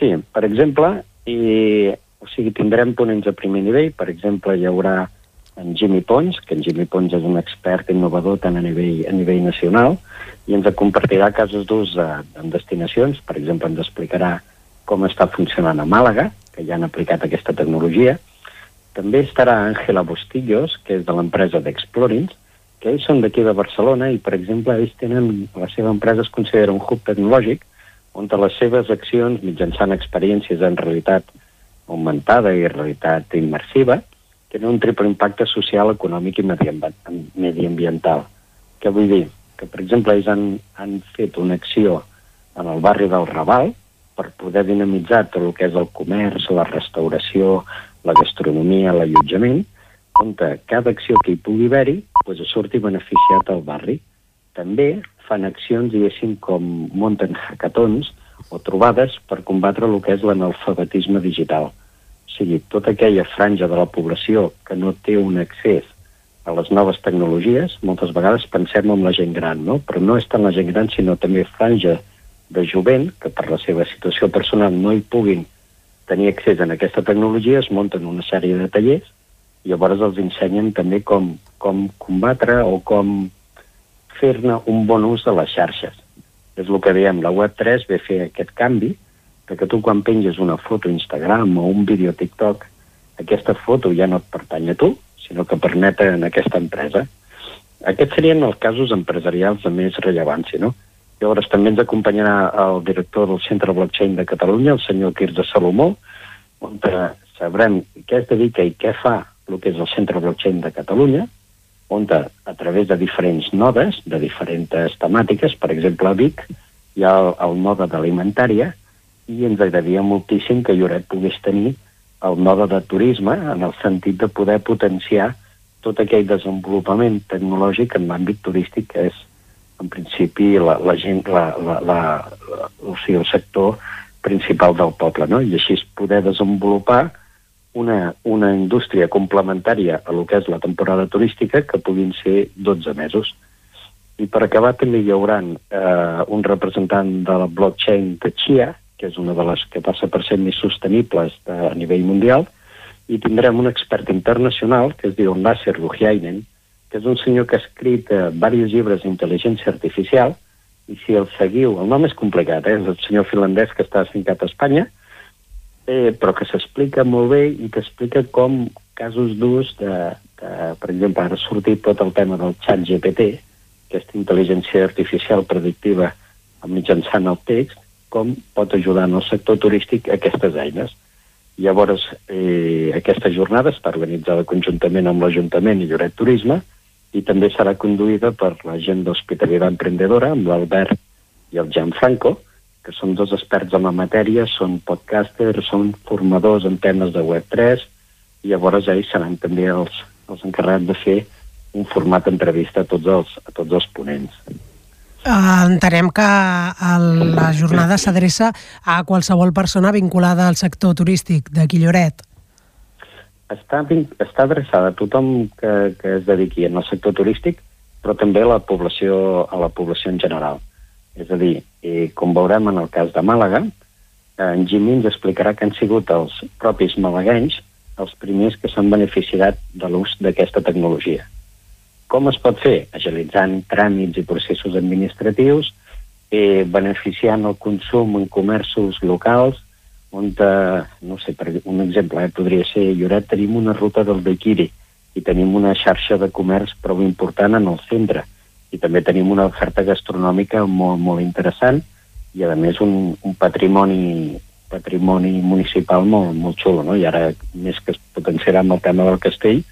[SPEAKER 16] Sí, per exemple, i, o sigui, tindrem ponents a primer nivell, per exemple, hi haurà en Jimmy Pons, que en Jimmy Pons és un expert innovador tant a nivell, a nivell nacional, i ens compartirà casos d'ús en destinacions. Per exemple, ens explicarà com està funcionant a Màlaga, que ja han aplicat aquesta tecnologia. També estarà Àngela Bustillos, que és de l'empresa d'Explorins, que ells són d'aquí de Barcelona i, per exemple, ells tenen, la seva empresa es considera un hub tecnològic on les seves accions, mitjançant experiències en realitat augmentada i realitat immersiva, tenen un triple impacte social, econòmic i mediambiental. Què vull dir? Que, per exemple, ells han, han fet una acció en el barri del Raval per poder dinamitzar tot el que és el comerç, la restauració, la gastronomia, l'allotjament, on cada acció que hi pugui haver-hi doncs, surti beneficiat al barri. També fan accions, diguéssim, com munten hackathons o trobades per combatre el que és l'analfabetisme digital. O sigui, tota aquella franja de la població que no té un accés a les noves tecnologies, moltes vegades pensem en la gent gran, no? però no és tant la gent gran, sinó també franja de jovent que per la seva situació personal no hi puguin tenir accés a aquesta tecnologia, es munten una sèrie de tallers i llavors els ensenyen també com, com combatre o com fer-ne un bon ús de les xarxes. És el que diem, la Web3 ve fer aquest canvi de que tu quan penges una foto a Instagram o un vídeo a TikTok, aquesta foto ja no et pertany a tu, sinó que permet en aquesta empresa. Aquests serien els casos empresarials de més rellevància, no? Llavors també ens acompanyarà el director del Centre Blockchain de Catalunya, el senyor Quirze Salomó, on sabrem què es dedica i què fa el que és el Centre Blockchain de Catalunya, on a, través de diferents nodes, de diferents temàtiques, per exemple a Vic hi ha el, el node d'alimentària i ens agradaria moltíssim que Lloret pogués tenir el node de turisme en el sentit de poder potenciar tot aquell desenvolupament tecnològic en l'àmbit turístic que és en principi la, la gent, la, la, la, la, o sigui, el sector principal del poble, no? I així poder desenvolupar una, una indústria complementària a lo que és la temporada turística que puguin ser 12 mesos. I per acabar també hi haurà eh, un representant de la blockchain de Chia, que és una de les que passa per ser més sostenibles de, a nivell mundial, i tindrem un expert internacional que es diu Nasser Luhiainen, que és un senyor que ha escrit eh, diversos llibres d'intel·ligència artificial, i si el seguiu, el nom és complicat, eh? és el senyor finlandès que està asfincat a Espanya, eh, però que s'explica molt bé i que explica com casos d'ús de, de, per exemple, ara ha sortit tot el tema del xat GPT, aquesta intel·ligència artificial predictiva mitjançant el text, com pot ajudar en el sector turístic aquestes eines. Llavors, eh, aquesta jornada està organitzada conjuntament amb l'Ajuntament i Lloret Turisme, i també serà conduïda per la gent d'Hospitalitat Emprendedora, amb l'Albert i el Gianfranco, que són dos experts en la matèria, són podcasters, són formadors en temes de Web3, i llavors ells seran també els, els encarregats de fer un format d'entrevista a, tots els, a tots els ponents.
[SPEAKER 2] Uh, entenem que el, la jornada s'adreça a qualsevol persona vinculada al sector turístic de Quilloret
[SPEAKER 16] està, està adreçada a tothom que, que es dediqui en el sector turístic, però també a la població, a la població en general. És a dir, eh, com veurem en el cas de Màlaga, eh, en Jimmy ens explicarà que han sigut els propis malaguenys els primers que s'han beneficiat de l'ús d'aquesta tecnologia. Com es pot fer? Agilitzant tràmits i processos administratius, eh, beneficiant el consum en comerços locals, on, eh, no sé, per un exemple, eh, podria ser Lloret, tenim una ruta del Bequiri i tenim una xarxa de comerç prou important en el centre i també tenim una oferta gastronòmica molt, molt interessant i a més un, un patrimoni patrimoni municipal molt, molt xulo, no? I ara, més que es potenciarà amb el tema del castell,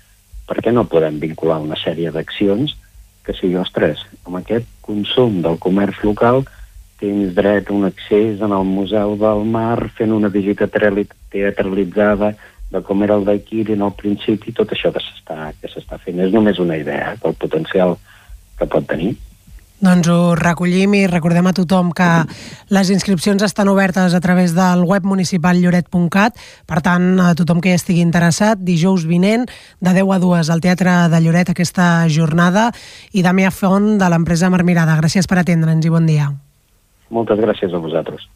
[SPEAKER 16] per què no podem vincular una sèrie d'accions que sigui, ostres, amb aquest consum del comerç local tens dret a un accés en el Museu del Mar fent una visita teatralitzada de com era el d'Aquiri en el principi, tot això que s'està que fent. És només una idea eh, del potencial que pot tenir.
[SPEAKER 2] Doncs ho recollim i recordem a tothom que les inscripcions estan obertes a través del web municipal lloret.cat. Per tant, a tothom que hi estigui interessat, dijous vinent, de 10 a 2 al Teatre de Lloret aquesta jornada. I Damià Font, de l'empresa Marmirada. Gràcies per atendre'ns i bon dia.
[SPEAKER 16] Moltes gràcies a vosaltres.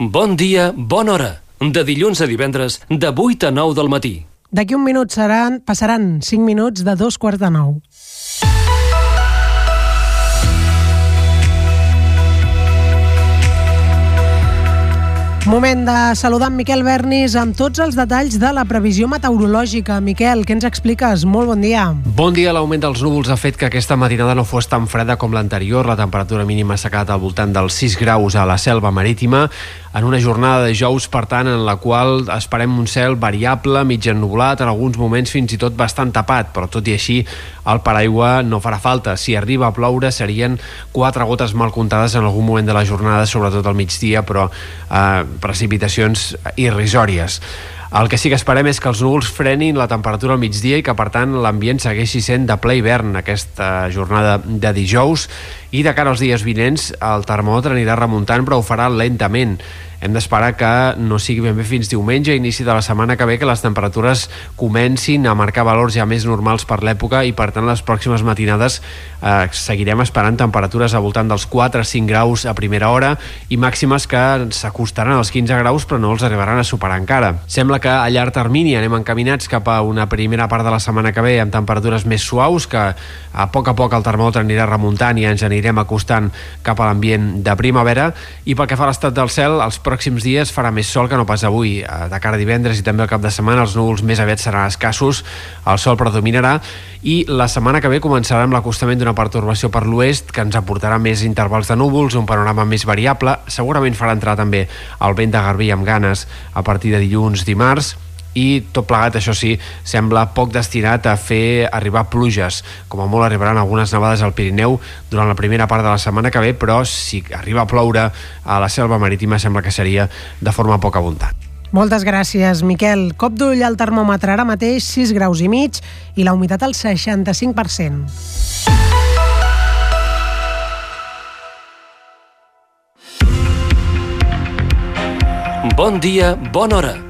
[SPEAKER 4] Bon dia, bona hora. De dilluns a divendres, de 8 a 9 del matí.
[SPEAKER 2] D'aquí un minut seran, passaran 5 minuts de dos quarts de 9. Moment de saludar en Miquel Bernis amb tots els detalls de la previsió meteorològica. Miquel, què ens expliques? Molt bon dia.
[SPEAKER 5] Bon dia. L'augment dels núvols ha fet que aquesta matinada no fos tan freda com l'anterior. La temperatura mínima s'ha quedat al voltant dels 6 graus a la selva marítima. En una jornada de jous, per tant, en la qual esperem un cel variable, mig ennublat, en alguns moments fins i tot bastant tapat, però tot i així el paraigua no farà falta. Si arriba a ploure serien quatre gotes mal comptades en algun moment de la jornada, sobretot al migdia, però eh, precipitacions irrisòries. El que sí que esperem és que els núvols frenin la temperatura al migdia i que, per tant, l'ambient segueixi sent de ple hivern aquesta jornada de dijous. I de cara als dies vinents el termòmetre anirà remuntant però ho farà lentament hem d'esperar que no sigui ben bé fins diumenge, inici de la setmana que ve, que les temperatures comencin a marcar valors ja més normals per l'època i per tant les pròximes matinades eh, seguirem esperant temperatures al voltant dels 4-5 graus a primera hora i màximes que s'acostaran als 15 graus però no els arribaran a superar encara. Sembla que a llarg termini anem encaminats cap a una primera part de la setmana que ve amb temperatures més suaus que a poc a poc el termòmetre anirà remuntant i ens anirem acostant cap a l'ambient de primavera i pel que fa a l'estat del cel, els pròxims dies farà més sol que no pas avui. Eh, de cara a divendres i també al cap de setmana els núvols més aviat seran escassos, el sol predominarà i la setmana que ve començarà amb l'acostament d'una pertorbació per l'oest que ens aportarà més intervals de núvols, un panorama més variable, segurament farà entrar també el vent de Garbí amb ganes a partir de dilluns, dimarts, i tot plegat, això sí, sembla poc destinat a fer arribar pluges. Com a molt arribaran algunes nevades al Pirineu durant la primera part de la setmana que ve, però si arriba a ploure a la selva marítima sembla que seria de forma poc abundant.
[SPEAKER 2] Moltes gràcies, Miquel. Cop d'ull al termòmetre ara mateix 6 graus i mig i la humitat al 65%.
[SPEAKER 4] Bon dia, bona hora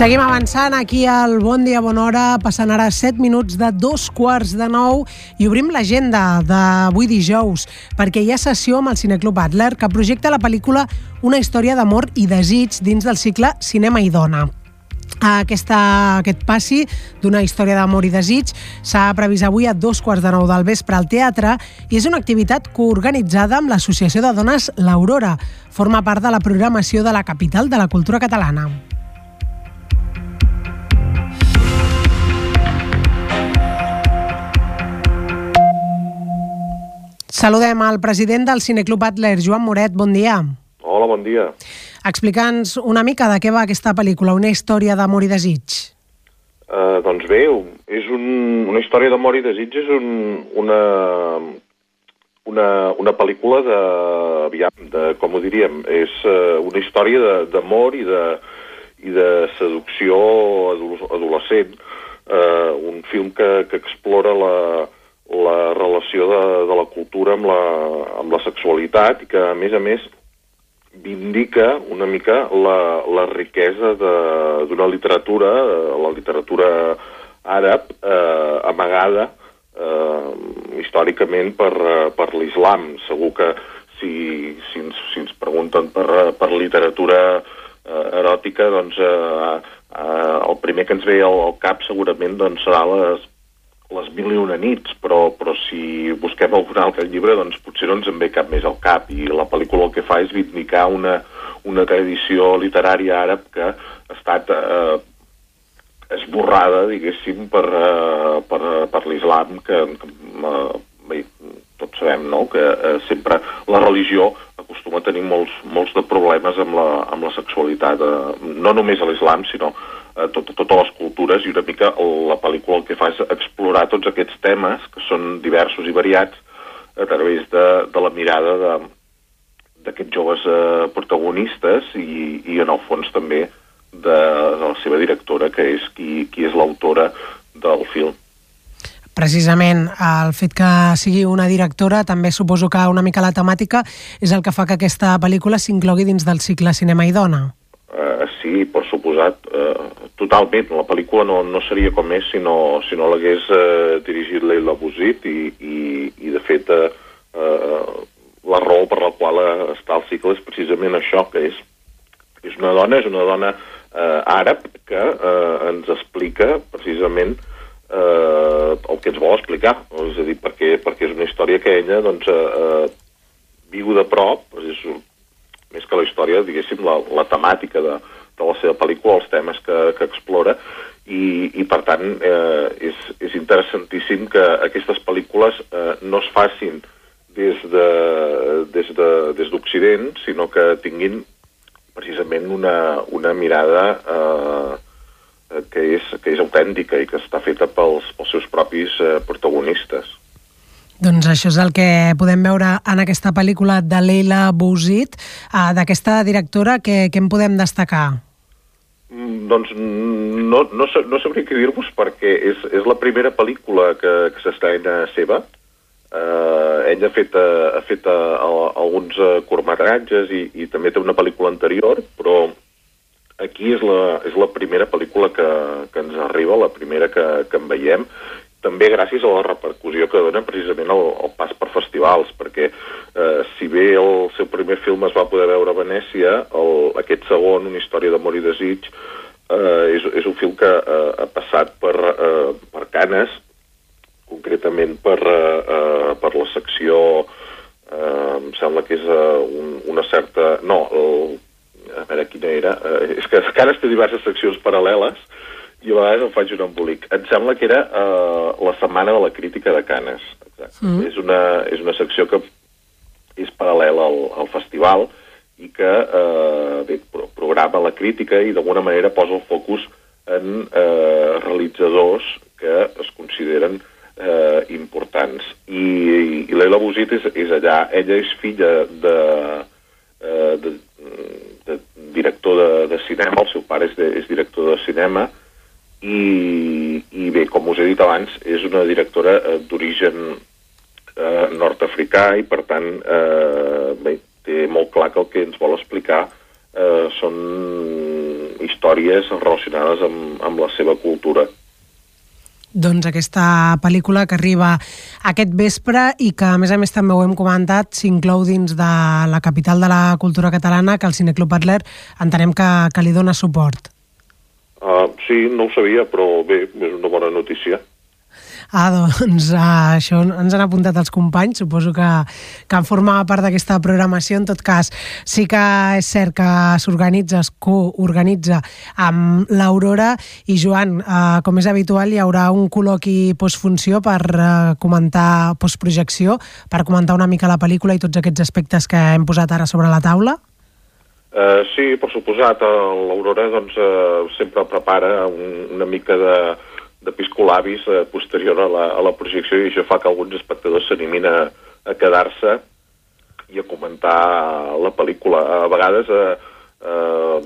[SPEAKER 2] Seguim avançant aquí al Bon Dia, Bona Hora, passant ara 7 minuts de dos quarts de nou i obrim l'agenda d'avui dijous perquè hi ha sessió amb el Cineclub Adler que projecta la pel·lícula Una història d'amor i desig dins del cicle Cinema i Dona. Aquesta, aquest passi d'una història d'amor i desig s'ha previst avui a dos quarts de nou del vespre al teatre i és una activitat coorganitzada amb l'Associació de Dones L'Aurora. Forma part de la programació de la capital de la cultura catalana. Saludem al president del Cineclub Adler, Joan Moret, bon dia.
[SPEAKER 17] Hola, bon dia.
[SPEAKER 2] Explica'ns una mica de què va aquesta pel·lícula, una història d'amor i desig.
[SPEAKER 17] Uh, doncs bé, és un, una història d'amor i desig, és un, una, una, una pel·lícula de, aviam, de, com ho diríem, és uh, una història d'amor i, de, i de seducció adolescent, uh, un film que, que explora la, la relació de, de la cultura amb la, amb la sexualitat i que, a més a més, vindica una mica la, la riquesa d'una literatura, eh, la literatura àrab, eh, amagada eh, històricament per, eh, per l'islam. Segur que si, si, ens, si ens pregunten per, per literatura eh, eròtica, doncs eh, eh, el primer que ens ve al, al cap segurament doncs, serà les, les mil i una nits, però, però si busquem algun altre llibre, doncs potser no ens en ve cap més al cap, i la pel·lícula el que fa és vindicar una, una tradició literària àrab que ha estat eh, esborrada, diguéssim, per, eh, per, per l'islam, que, que eh, tots sabem no? que eh, sempre la religió acostuma a tenir molts, molts de problemes amb la, amb la sexualitat, eh, no només a l'islam, sinó a tot, totes les cultures, i una mica la pel·lícula el que fa és explorar tots aquests temes, que són diversos i variats, a través de, de la mirada de d'aquests joves eh, protagonistes i, i en el fons també de, de la seva directora, que és qui, qui és l'autora del film.
[SPEAKER 2] Precisament el fet que sigui una directora també suposo que una mica la temàtica és el que fa que aquesta pel·lícula s'inclogui dins del cicle Cinema i Dona.
[SPEAKER 17] Uh, sí, per suposat, uh, totalment. La pel·lícula no, no seria com és si no, si no l'hagués uh, dirigit Leila Bousit i, i, i de fet, uh, uh, la raó per la qual uh, està al cicle és precisament això, que és, és una dona, és una dona uh, àrab que uh, ens explica precisament uh, el que ens vol explicar, és a dir, perquè, perquè és una història que ella doncs, uh, viu de prop, és més que la història, diguéssim, la, la temàtica de, de la seva pel·lícula, els temes que, que explora, i, i per tant eh, és, és interessantíssim que aquestes pel·lícules eh, no es facin des d'Occident, de, des de, des sinó que tinguin precisament una, una mirada eh, que, és, que és autèntica i que està feta pels, pels seus propis eh, protagonistes.
[SPEAKER 2] Doncs això és el que podem veure en aquesta pel·lícula de Leila Bouzid, eh, d'aquesta directora, que, que en podem destacar?
[SPEAKER 17] Mm, doncs no, no, no sabria què dir-vos perquè és, és la primera pel·lícula que, que s'estrena seva. Uh, ella ha fet, uh, ha fet uh, alguns uh, curtmetratges i, i també té una pel·lícula anterior, però aquí és la, és la primera pel·lícula que, que ens arriba, la primera que, que en veiem, també gràcies a la repercussió que dona precisament el, el pas per festivals, perquè eh, si bé el seu primer film es va poder veure a Venècia, el, aquest segon, Una història d'amor i desig, eh, és, és un film que eh, ha passat per, eh, per Canes, concretament per, eh, eh, per la secció, eh, em sembla que és eh, un, una certa... No, el, a veure quina era, eh, és que Canes té diverses seccions paral·leles, i a vegades em faig un embolic. Em sembla que era uh, la setmana de la crítica de Canes. Mm. És, una, és una secció que és paral·lela al, al festival i que uh, bé, programa la crítica i d'alguna manera posa el focus en uh, realitzadors que es consideren uh, importants. I, i, i l'Ela Bosit és, és allà. Ella és filla de, uh, de, de director de, de cinema, el seu pare és, de, és director de cinema, i, i bé, com us he dit abans, és una directora eh, d'origen eh, nord-africà i per tant eh, bé, té molt clar que el que ens vol explicar eh, són històries relacionades amb, amb la seva cultura.
[SPEAKER 2] Doncs aquesta pel·lícula que arriba aquest vespre i que, a més a més, també ho hem comentat, s'inclou dins de la capital de la cultura catalana, que el Cineclub Adler entenem que, que li dona suport.
[SPEAKER 17] Uh, sí, no ho sabia, però bé, és una bona notícia.
[SPEAKER 2] Ah, doncs uh, això ens han apuntat els companys, suposo que, que en formava part d'aquesta programació. En tot cas, sí que és cert que s'organitza, es coorganitza amb l'Aurora i Joan, uh, com és habitual, hi haurà un col·loqui postfunció per uh, comentar postprojecció, per comentar una mica la pel·lícula i tots aquests aspectes que hem posat ara sobre la taula?
[SPEAKER 17] Uh, sí, per suposat, l'Aurora doncs, uh, sempre prepara un, una mica de, de piscolabis uh, posterior a la, a la projecció i això fa que alguns espectadors s'animin a, a quedar-se i a comentar la pel·lícula. A vegades uh, uh,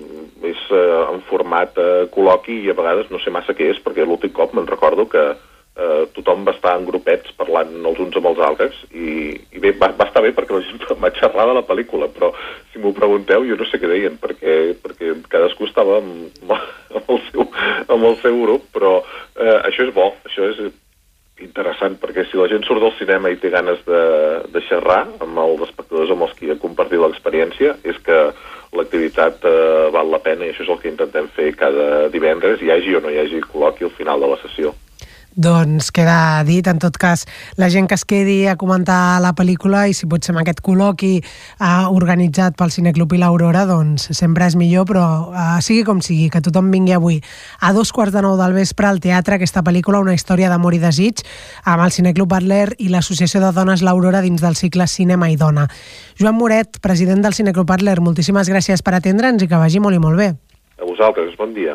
[SPEAKER 17] és uh, en format uh, col·loqui i a vegades no sé massa què és, perquè l'últim cop me'n recordo que eh, tothom va estar en grupets parlant els uns amb els altres i, i bé, va, va estar bé perquè la gent va xerrar de la pel·lícula però si m'ho pregunteu jo no sé què deien perquè, perquè cadascú estava amb, amb, el seu, amb el seu grup però eh, això és bo, això és interessant perquè si la gent surt del cinema i té ganes de, de xerrar amb els espectadors amb els qui ha compartit l'experiència és que l'activitat eh, val la pena i això és el que intentem fer cada divendres, hi hagi o no hi hagi col·loqui al final de la sessió.
[SPEAKER 2] Doncs queda dit, en tot cas, la gent que es quedi a comentar la pel·lícula i si pot ser amb aquest col·loqui eh, organitzat pel Cineclub i l'Aurora, doncs sempre és millor, però eh, sigui com sigui, que tothom vingui avui a dos quarts de nou del vespre al teatre aquesta pel·lícula, una història d'amor i desig, amb el Cineclub Butler i l'Associació de Dones l'Aurora dins del cicle Cinema i Dona. Joan Moret, president del Cineclub Butler, moltíssimes gràcies per atendre'ns i que vagi molt i molt bé.
[SPEAKER 17] A vosaltres, bon dia.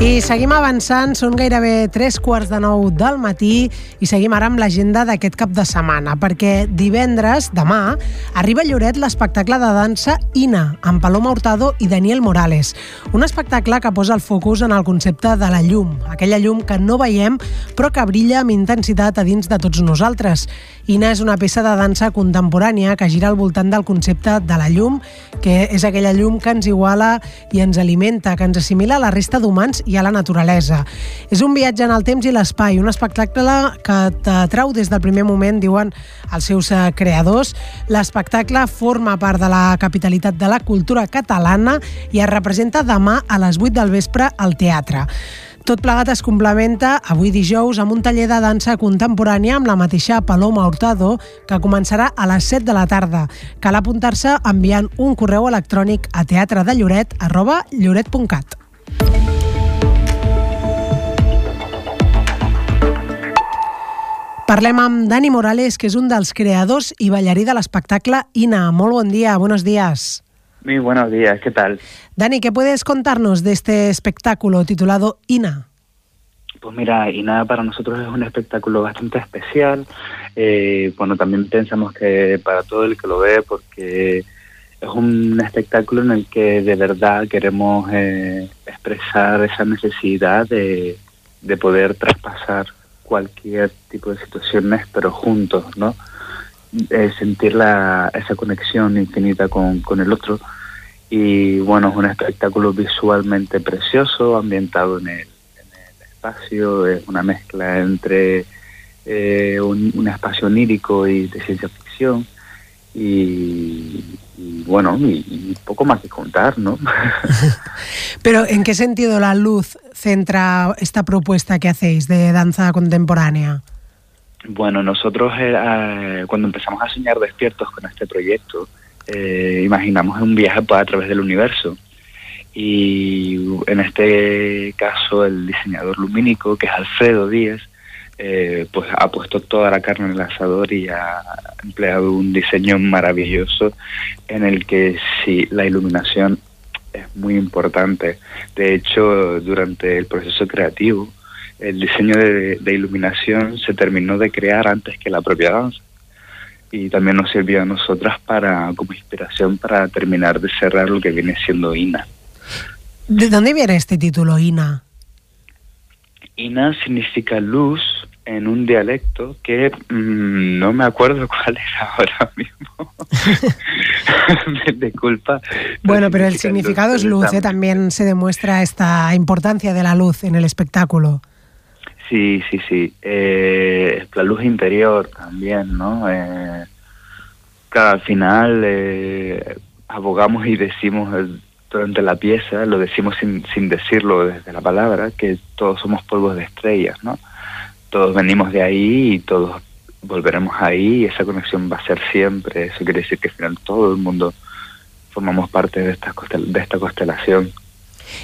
[SPEAKER 2] I seguim avançant, són gairebé tres quarts de nou del matí i seguim ara amb l'agenda d'aquest cap de setmana, perquè divendres, demà, arriba a Lloret l'espectacle de dansa Ina, amb Paloma Hurtado i Daniel Morales. Un espectacle que posa el focus en el concepte de la llum, aquella llum que no veiem però que brilla amb intensitat a dins de tots nosaltres. Ina és una peça de dansa contemporània que gira al voltant del concepte de la llum, que és aquella llum que ens iguala i ens alimenta, que ens assimila a la resta d'humans i a la naturalesa. És un viatge en el temps i l'espai, un espectacle que t'atrau des del primer moment, diuen els seus eh, creadors. L'espectacle forma part de la capitalitat de la cultura catalana i es representa demà a les 8 del vespre al teatre. Tot plegat es complementa avui dijous amb un taller de dansa contemporània amb la mateixa Paloma Hurtado que començarà a les 7 de la tarda. Cal apuntar-se enviant un correu electrònic a teatredellloret arroba lloret.cat. Parlem amb Dani Morales, que és un dels creadors i ballarí de l'espectacle INA. Molt bon dia, buenos días.
[SPEAKER 18] Muy buenos días, ¿qué tal?
[SPEAKER 2] Dani, ¿qué puedes contarnos de este espectáculo titulado INA?
[SPEAKER 18] Pues mira, INA para nosotros es un espectáculo bastante especial. Eh, bueno, también pensamos que para todo el que lo ve, porque es un espectáculo en el que de verdad queremos eh, expresar esa necesidad de, de poder traspasar cualquier tipo de situaciones, pero juntos, ¿no? Eh, sentir la, esa conexión infinita con, con el otro. Y bueno, es un espectáculo visualmente precioso, ambientado en el, espacio, es una mezcla entre eh, un, un, espacio onírico y de ciencia ficción. Y, y bueno, y, y, poco más que contar, ¿no?
[SPEAKER 2] Pero ¿en qué sentido la luz centra esta propuesta que hacéis de danza contemporánea?
[SPEAKER 18] Bueno, nosotros eh, cuando empezamos a soñar despiertos con este proyecto, eh, imaginamos un viaje pues, a través del universo. Y en este caso el diseñador lumínico, que es Alfredo Díez, eh, pues ha puesto toda la carne en el asador y ha empleado un diseño maravilloso en el que sí, la iluminación es muy importante. De hecho, durante el proceso creativo, el diseño de, de, iluminación se terminó de crear antes que la propia danza. Y también nos sirvió a nosotras para, como inspiración para terminar de cerrar lo que viene siendo INA.
[SPEAKER 2] ¿De dónde viene este título, INA?
[SPEAKER 18] INA significa luz en un dialecto que mmm, no me acuerdo cuál era ahora mismo. Disculpa.
[SPEAKER 2] Bueno, pero el significado es luz, ¿eh? también se demuestra esta importancia de la luz en el espectáculo.
[SPEAKER 18] Sí, sí, sí. Eh, la luz interior también, ¿no? Eh, claro, al final eh, abogamos y decimos durante la pieza, lo decimos sin, sin decirlo desde la palabra, que todos somos polvos de estrellas, ¿no? Todos venimos de ahí y todos volveremos ahí y esa conexión va a ser siempre. Eso quiere decir que al final todo el mundo formamos parte de esta, de esta constelación.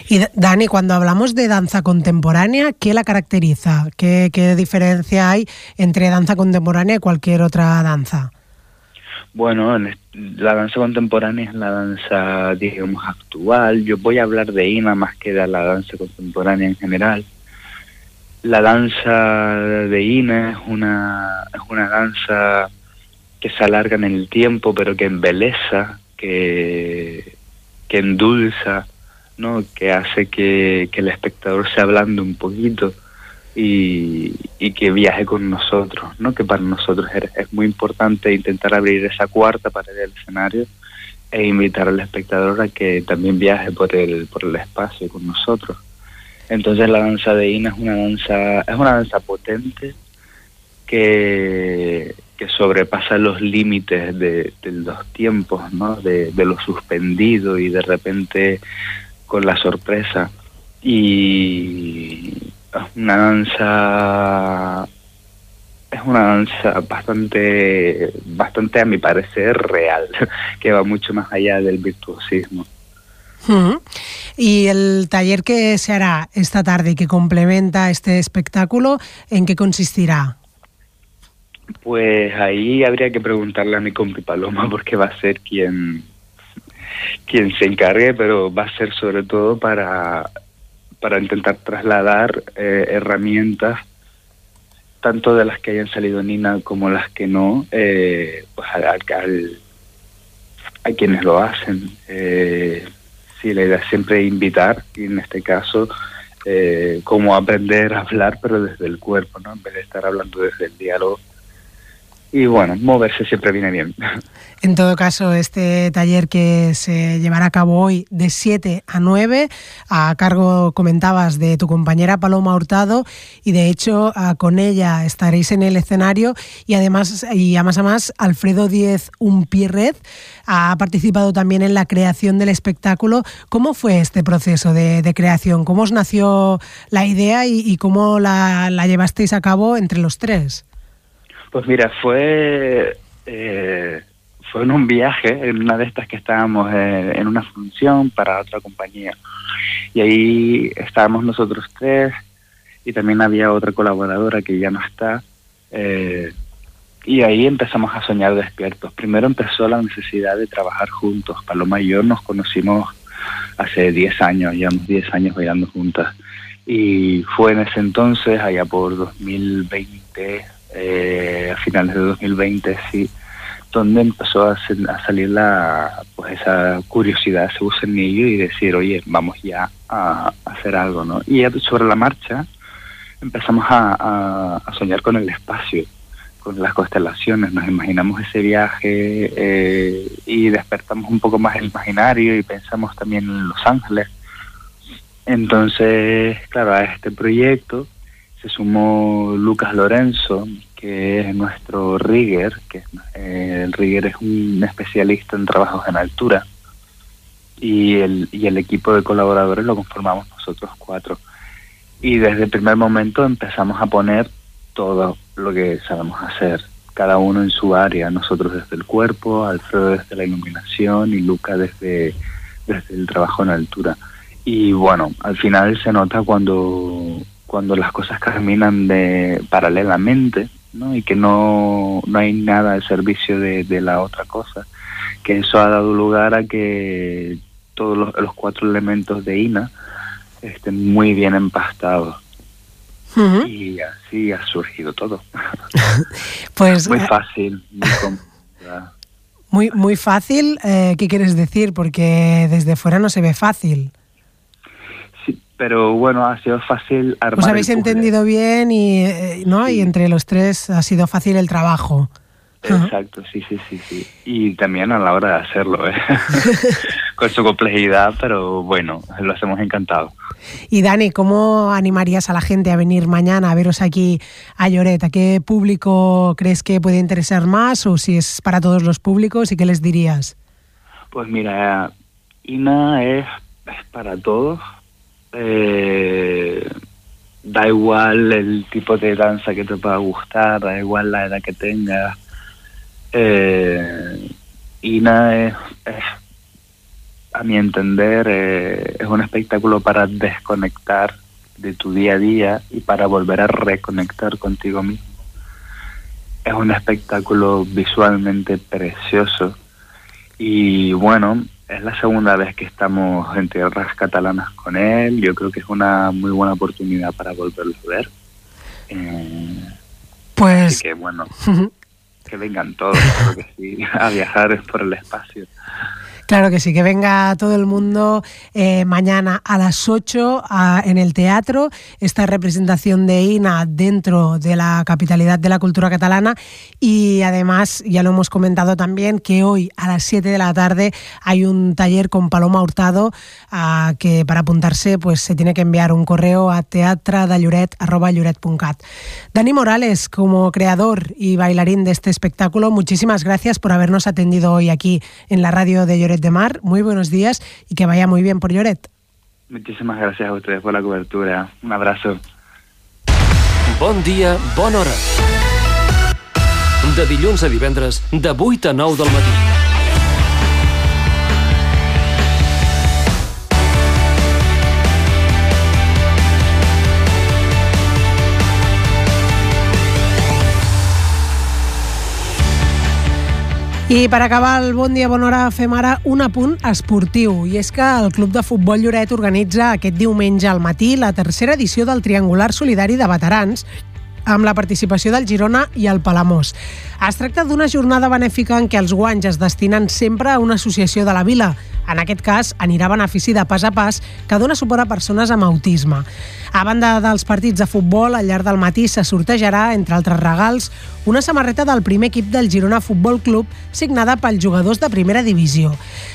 [SPEAKER 2] Y Dani, cuando hablamos de danza contemporánea, ¿qué la caracteriza? ¿Qué, ¿Qué, diferencia hay entre danza contemporánea y cualquier otra danza?
[SPEAKER 18] Bueno, la danza contemporánea es la danza, digamos, actual. Yo voy a hablar de INA más que de la danza contemporánea en general. La danza de INA es una, es una danza que se alarga en el tiempo, pero que embeleza, que, que endulza, ¿no? que hace que, que el espectador se ablande un poquito y, que viaje con nosotros, ¿no? que para nosotros es, es, muy importante intentar abrir esa cuarta pared del escenario e invitar al espectador a que también viaje por el, por el espacio con nosotros. Entonces la danza de Ina es una danza, es una danza potente que, que sobrepasa los límites de, los tiempos, ¿no? de, de lo suspendido y de repente con la sorpresa. Y una danza es una danza bastante bastante a mi parecer real que va mucho más allá del virtuosismo.
[SPEAKER 2] Y el taller que se hará esta tarde y que complementa este espectáculo en qué consistirá
[SPEAKER 18] pues ahí habría que preguntarle a mi compi Paloma porque va a ser quien quien se encargue pero va a ser sobre todo para para intentar trasladar eh, herramientas, tanto de las que hayan salido Nina como las que no, eh, pues al, al, a quienes lo hacen. Eh, sí, la idea es siempre invitar, y en este caso, eh, como aprender a hablar, pero desde el cuerpo, ¿no? En vez de estar hablando desde el diálogo. Y bueno, moverse siempre viene bien.
[SPEAKER 2] En todo caso, este taller que se llevará a cabo hoy de 7 a 9, a cargo, comentabas, de tu compañera Paloma Hurtado, y de hecho con ella estaréis en el escenario, y además, y además, además Alfredo Diez Umpierrez ha participado también en la creación del espectáculo. ¿Cómo fue este proceso de, creación? ¿Cómo os nació la idea y, cómo la llevasteis a cabo entre los tres?
[SPEAKER 18] Pues mira, fue... Eh fue en un viaje, en una de estas que estábamos eh, en una función para otra compañía. Y ahí estábamos nosotros tres y también había otra colaboradora que ya no está. Eh, y ahí empezamos a soñar despiertos. Primero empezó la necesidad de trabajar juntos. Paloma y yo nos conocimos hace 10 años, llevamos 10 años bailando juntas. Y fue en ese entonces, allá por 2020, eh, a finales de 2020, sí, donde empezó a, a, salir la pues esa curiosidad, ese gusanillo y decir, oye, vamos ya a, a hacer algo, ¿no? Y sobre la marcha empezamos a, a, soñar con el espacio, con las constelaciones, nos imaginamos ese viaje eh, y despertamos un poco más el imaginario y pensamos también en Los Ángeles. Entonces, claro, a este proyecto se sumó Lucas Lorenzo, que es nuestro rigger, que eh, el rigger es un especialista en trabajos en altura y el, y el equipo de colaboradores lo conformamos nosotros cuatro. Y desde el primer momento empezamos a poner todo lo que sabemos hacer, cada uno en su área, nosotros desde el cuerpo, Alfredo desde la iluminación y Luca desde, desde el trabajo en altura. Y bueno, al final se nota cuando, cuando las cosas caminan de paralelamente, ¿no? y que no, no hay nada al servicio de, de, la otra cosa, que eso ha dado lugar a que todos los, los cuatro elementos de INA estén muy bien empastados. Uh -huh. Y así ha surgido todo.
[SPEAKER 2] pues
[SPEAKER 18] muy fácil, muy
[SPEAKER 2] Muy, muy fácil, eh, ¿qué quieres decir? Porque desde fuera no se ve fácil
[SPEAKER 18] pero bueno, ha sido fácil armar.
[SPEAKER 2] Os habéis entendido bien y, eh, ¿no? Sí. y entre los tres ha sido fácil el trabajo.
[SPEAKER 18] Exacto, sí, sí, sí, sí. Y también a la hora de hacerlo, ¿eh? con su complejidad, pero bueno, lo hacemos encantado.
[SPEAKER 2] Y Dani, ¿cómo animarías a la gente a venir mañana a veros aquí a Lloret? ¿A qué público crees que puede interesar más o si es para todos los públicos y qué les dirías?
[SPEAKER 18] Pues mira, INA es, es para todos, eh, da igual el tipo de danza que te pueda gustar, da igual la edad que tengas. Eh, INA es, a mi entender, eh, es un espectáculo para desconectar de tu día a día y para volver a reconectar contigo mismo. Es un espectáculo visualmente precioso y bueno, es la segunda vez que estamos en tierras catalanas con él. Yo creo que es una muy buena oportunidad para volverlo a ver. Eh,
[SPEAKER 2] pues.
[SPEAKER 18] Así que bueno, que vengan todos, creo que sí, a viajar por el espacio.
[SPEAKER 2] Claro que sí, que venga todo el mundo eh, mañana a las 8 a, en el teatro, esta representación de INA dentro de la capitalidad de la cultura catalana y además, ya lo hemos comentado también, que hoy a las 7 de la tarde hay un taller con Paloma Hurtado a, que para apuntarse pues se tiene que enviar un correo a teatradalloret.cat. Dani Morales, como creador y bailarín de este espectáculo, muchísimas gracias por habernos atendido hoy aquí en la radio de Lloret de Mar. Muy buenos días y que vaya muy bien por Lloret.
[SPEAKER 18] Muchísimas gracias a ustedes por la cobertura. Un abrazo.
[SPEAKER 4] Bon dia, bona hora. De dilluns a divendres, de 8 a 9 del matí.
[SPEAKER 2] I per acabar el Bon Dia, Bona Hora, fem ara un apunt esportiu. I és que el Club de Futbol Lloret organitza aquest diumenge al matí la tercera edició del Triangular Solidari de Veterans amb la participació del Girona i el Palamós. Es tracta d'una jornada benèfica en què els guanys es destinen sempre a una associació de la vila. En aquest cas, anirà a benefici de Pas a Pas, que dona suport a persones amb autisme. A banda dels partits de futbol, al llarg del matí se sortejarà, entre altres regals, una samarreta del primer equip del Girona Futbol Club signada pels jugadors de primera divisió.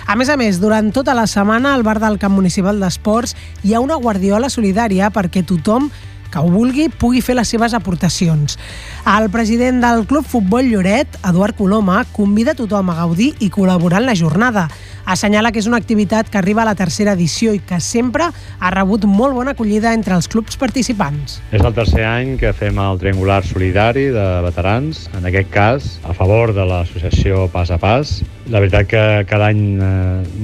[SPEAKER 2] A més a més, durant tota la setmana al bar del Camp Municipal d'Esports hi ha una guardiola solidària perquè tothom que ho vulgui pugui fer les seves aportacions. El president del Club Futbol Lloret, Eduard Coloma, convida tothom a gaudir i col·laborar en la jornada. Assenyala que és una activitat que arriba a la tercera edició i que sempre ha rebut molt bona acollida entre els clubs participants.
[SPEAKER 19] És el tercer any que fem el triangular solidari de veterans, en aquest cas a favor de l'associació Pas a Pas. La veritat que cada any eh,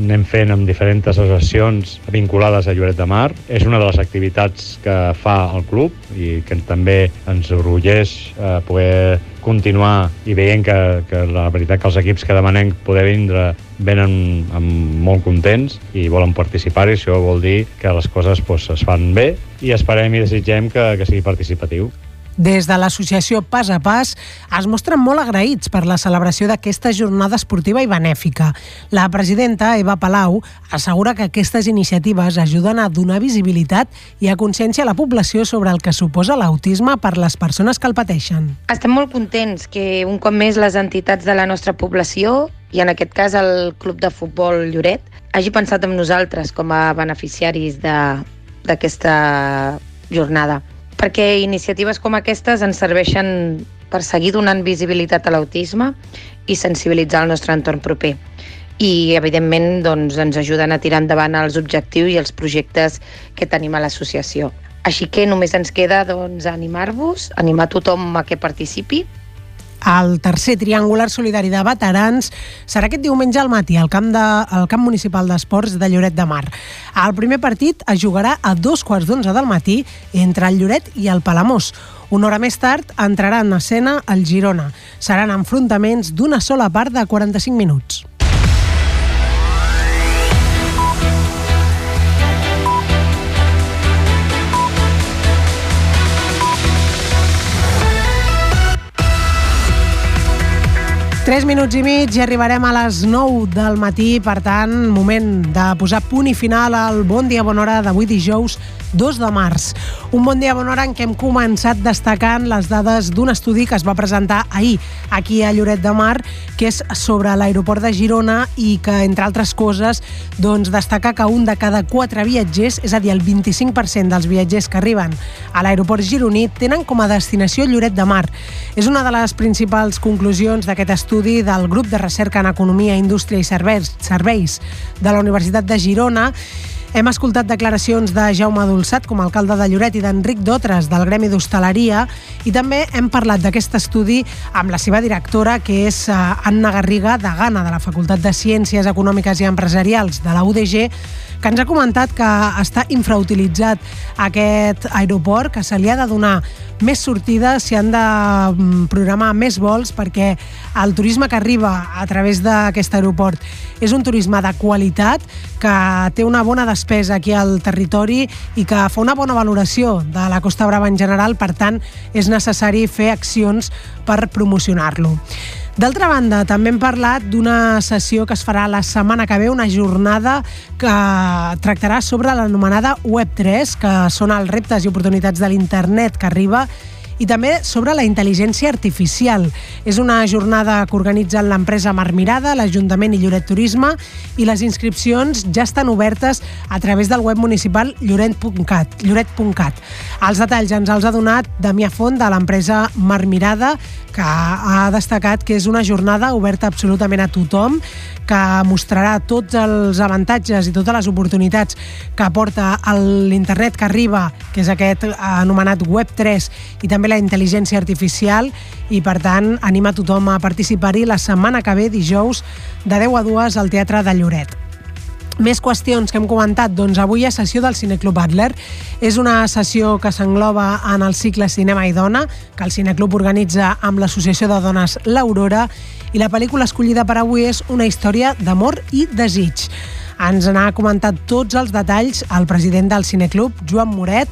[SPEAKER 19] anem fent amb diferents associacions vinculades a Lloret de Mar. És una de les activitats que fa el club i que també ens orgulleix eh, poder continuar i veient que, que la veritat que els equips que demanem poder vindre venen amb molt contents i volen participar i això vol dir que les coses pues, es fan bé i esperem i desitgem que, que sigui participatiu.
[SPEAKER 2] Des de l'associació Pas a Pas es mostren molt agraïts per la celebració d'aquesta jornada esportiva i benèfica. La presidenta, Eva Palau, assegura que aquestes iniciatives ajuden a donar visibilitat i a consciència a la població sobre el que suposa l'autisme per les persones que el pateixen.
[SPEAKER 20] Estem molt contents que un cop més les entitats de la nostra població i en aquest cas el Club de Futbol Lloret hagi pensat en nosaltres com a beneficiaris d'aquesta jornada perquè iniciatives com aquestes ens serveixen per seguir donant visibilitat a l'autisme i sensibilitzar el nostre entorn proper. I, evidentment, doncs, ens ajuden a tirar endavant els objectius i els projectes que tenim a l'associació. Així que només ens queda doncs, animar-vos, animar tothom a que participi
[SPEAKER 2] el tercer triangular solidari de veterans serà aquest diumenge al matí al camp, de, al camp municipal d'esports de Lloret de Mar. El primer partit es jugarà a dos quarts d'onze del matí entre el Lloret i el Palamós. Una hora més tard entrarà en escena el Girona. Seran enfrontaments d'una sola part de 45 minuts. 3 minuts i mig i arribarem a les 9 del matí, per tant, moment de posar punt i final al Bon Dia Bona Hora d'avui dijous 2 de març. Un bon dia bona hora en què hem començat destacant les dades d'un estudi que es va presentar ahir aquí a Lloret de Mar, que és sobre l'aeroport de Girona i que, entre altres coses, doncs, destaca que un de cada quatre viatgers, és a dir, el 25% dels viatgers que arriben a l'aeroport gironí, tenen com a destinació Lloret de Mar. És una de les principals conclusions d'aquest estudi del grup de recerca en Economia, Indústria i Serveis, Serveis de la Universitat de Girona hem escoltat declaracions de Jaume Dolçat com a alcalde de Lloret i d'Enric Dotres del Gremi d'Hostaleria i també hem parlat d'aquest estudi amb la seva directora que és eh, Anna Garriga de Gana de la Facultat de Ciències Econòmiques i Empresarials de la UDG que ens ha comentat que està infrautilitzat aquest aeroport, que se li ha de donar més sortides, s'hi han de mm, programar més vols perquè el turisme que arriba a través d'aquest aeroport és un turisme de qualitat que té una bona despesa aquí al territori i que fa una bona valoració de la Costa Brava en general, per tant és necessari fer accions per promocionar-lo. D'altra banda, també hem parlat d'una sessió que es farà la setmana que ve, una jornada que tractarà sobre l'anomenada Web3, que són els reptes i oportunitats de l'internet que arriba i també sobre la intel·ligència artificial. És una jornada que organitzen l'empresa Marmirada, l'Ajuntament i Lloret Turisme i les inscripcions ja estan obertes a través del web municipal lloret.cat. Lloret els detalls ens els ha donat Damià Font de l'empresa Marmirada, que ha destacat que és una jornada oberta absolutament a tothom, que mostrarà tots els avantatges i totes les oportunitats que aporta l'internet que arriba, que és aquest anomenat Web3, i també la intel·ligència artificial, i per tant anima tothom a participar-hi la setmana que ve, dijous, de 10 a 2 al Teatre de Lloret. Més qüestions que hem comentat. Doncs avui ha sessió del Cineclub Adler. És una sessió que s'engloba en el cicle Cinema i Dona, que el Cineclub organitza amb l'Associació de Dones L'Aurora, i la pel·lícula escollida per avui és una història d'amor i desig. Ens n'ha comentat tots els detalls el president del Cineclub, Joan Moret,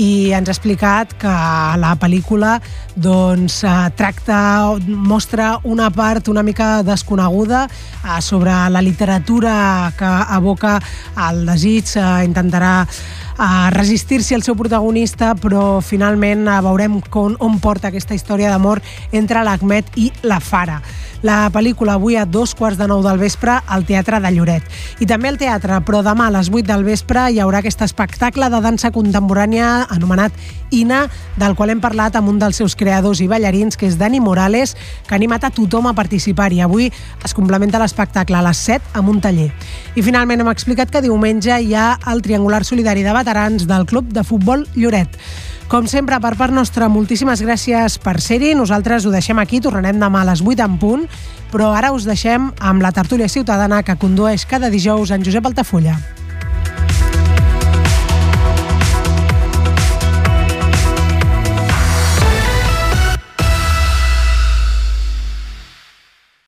[SPEAKER 2] i ens ha explicat que la pel·lícula doncs, eh, tracta, mostra una part una mica desconeguda eh, sobre la literatura que evoca el desig, eh, intentarà resistir-s'hi al seu protagonista, però finalment veurem com, on porta aquesta història d'amor entre l'Ahmed i la Fara. La pel·lícula avui a dos quarts de nou del vespre al Teatre de Lloret. I també al teatre, però demà a les 8 del vespre hi haurà aquest espectacle de dansa contemporània anomenat Ina, del qual hem parlat amb un dels seus creadors i ballarins, que és Dani Morales, que ha animat a tothom a participar i avui es complementa l'espectacle a les 7 amb un taller. I finalment hem explicat que diumenge hi ha el Triangular Solidari de Veterans del Club de Futbol Lloret. Com sempre, per part nostra, moltíssimes gràcies per ser-hi. Nosaltres ho deixem aquí, tornarem demà a les 8 en punt, però ara us deixem amb la tertúlia ciutadana que condueix cada dijous en Josep Altafulla.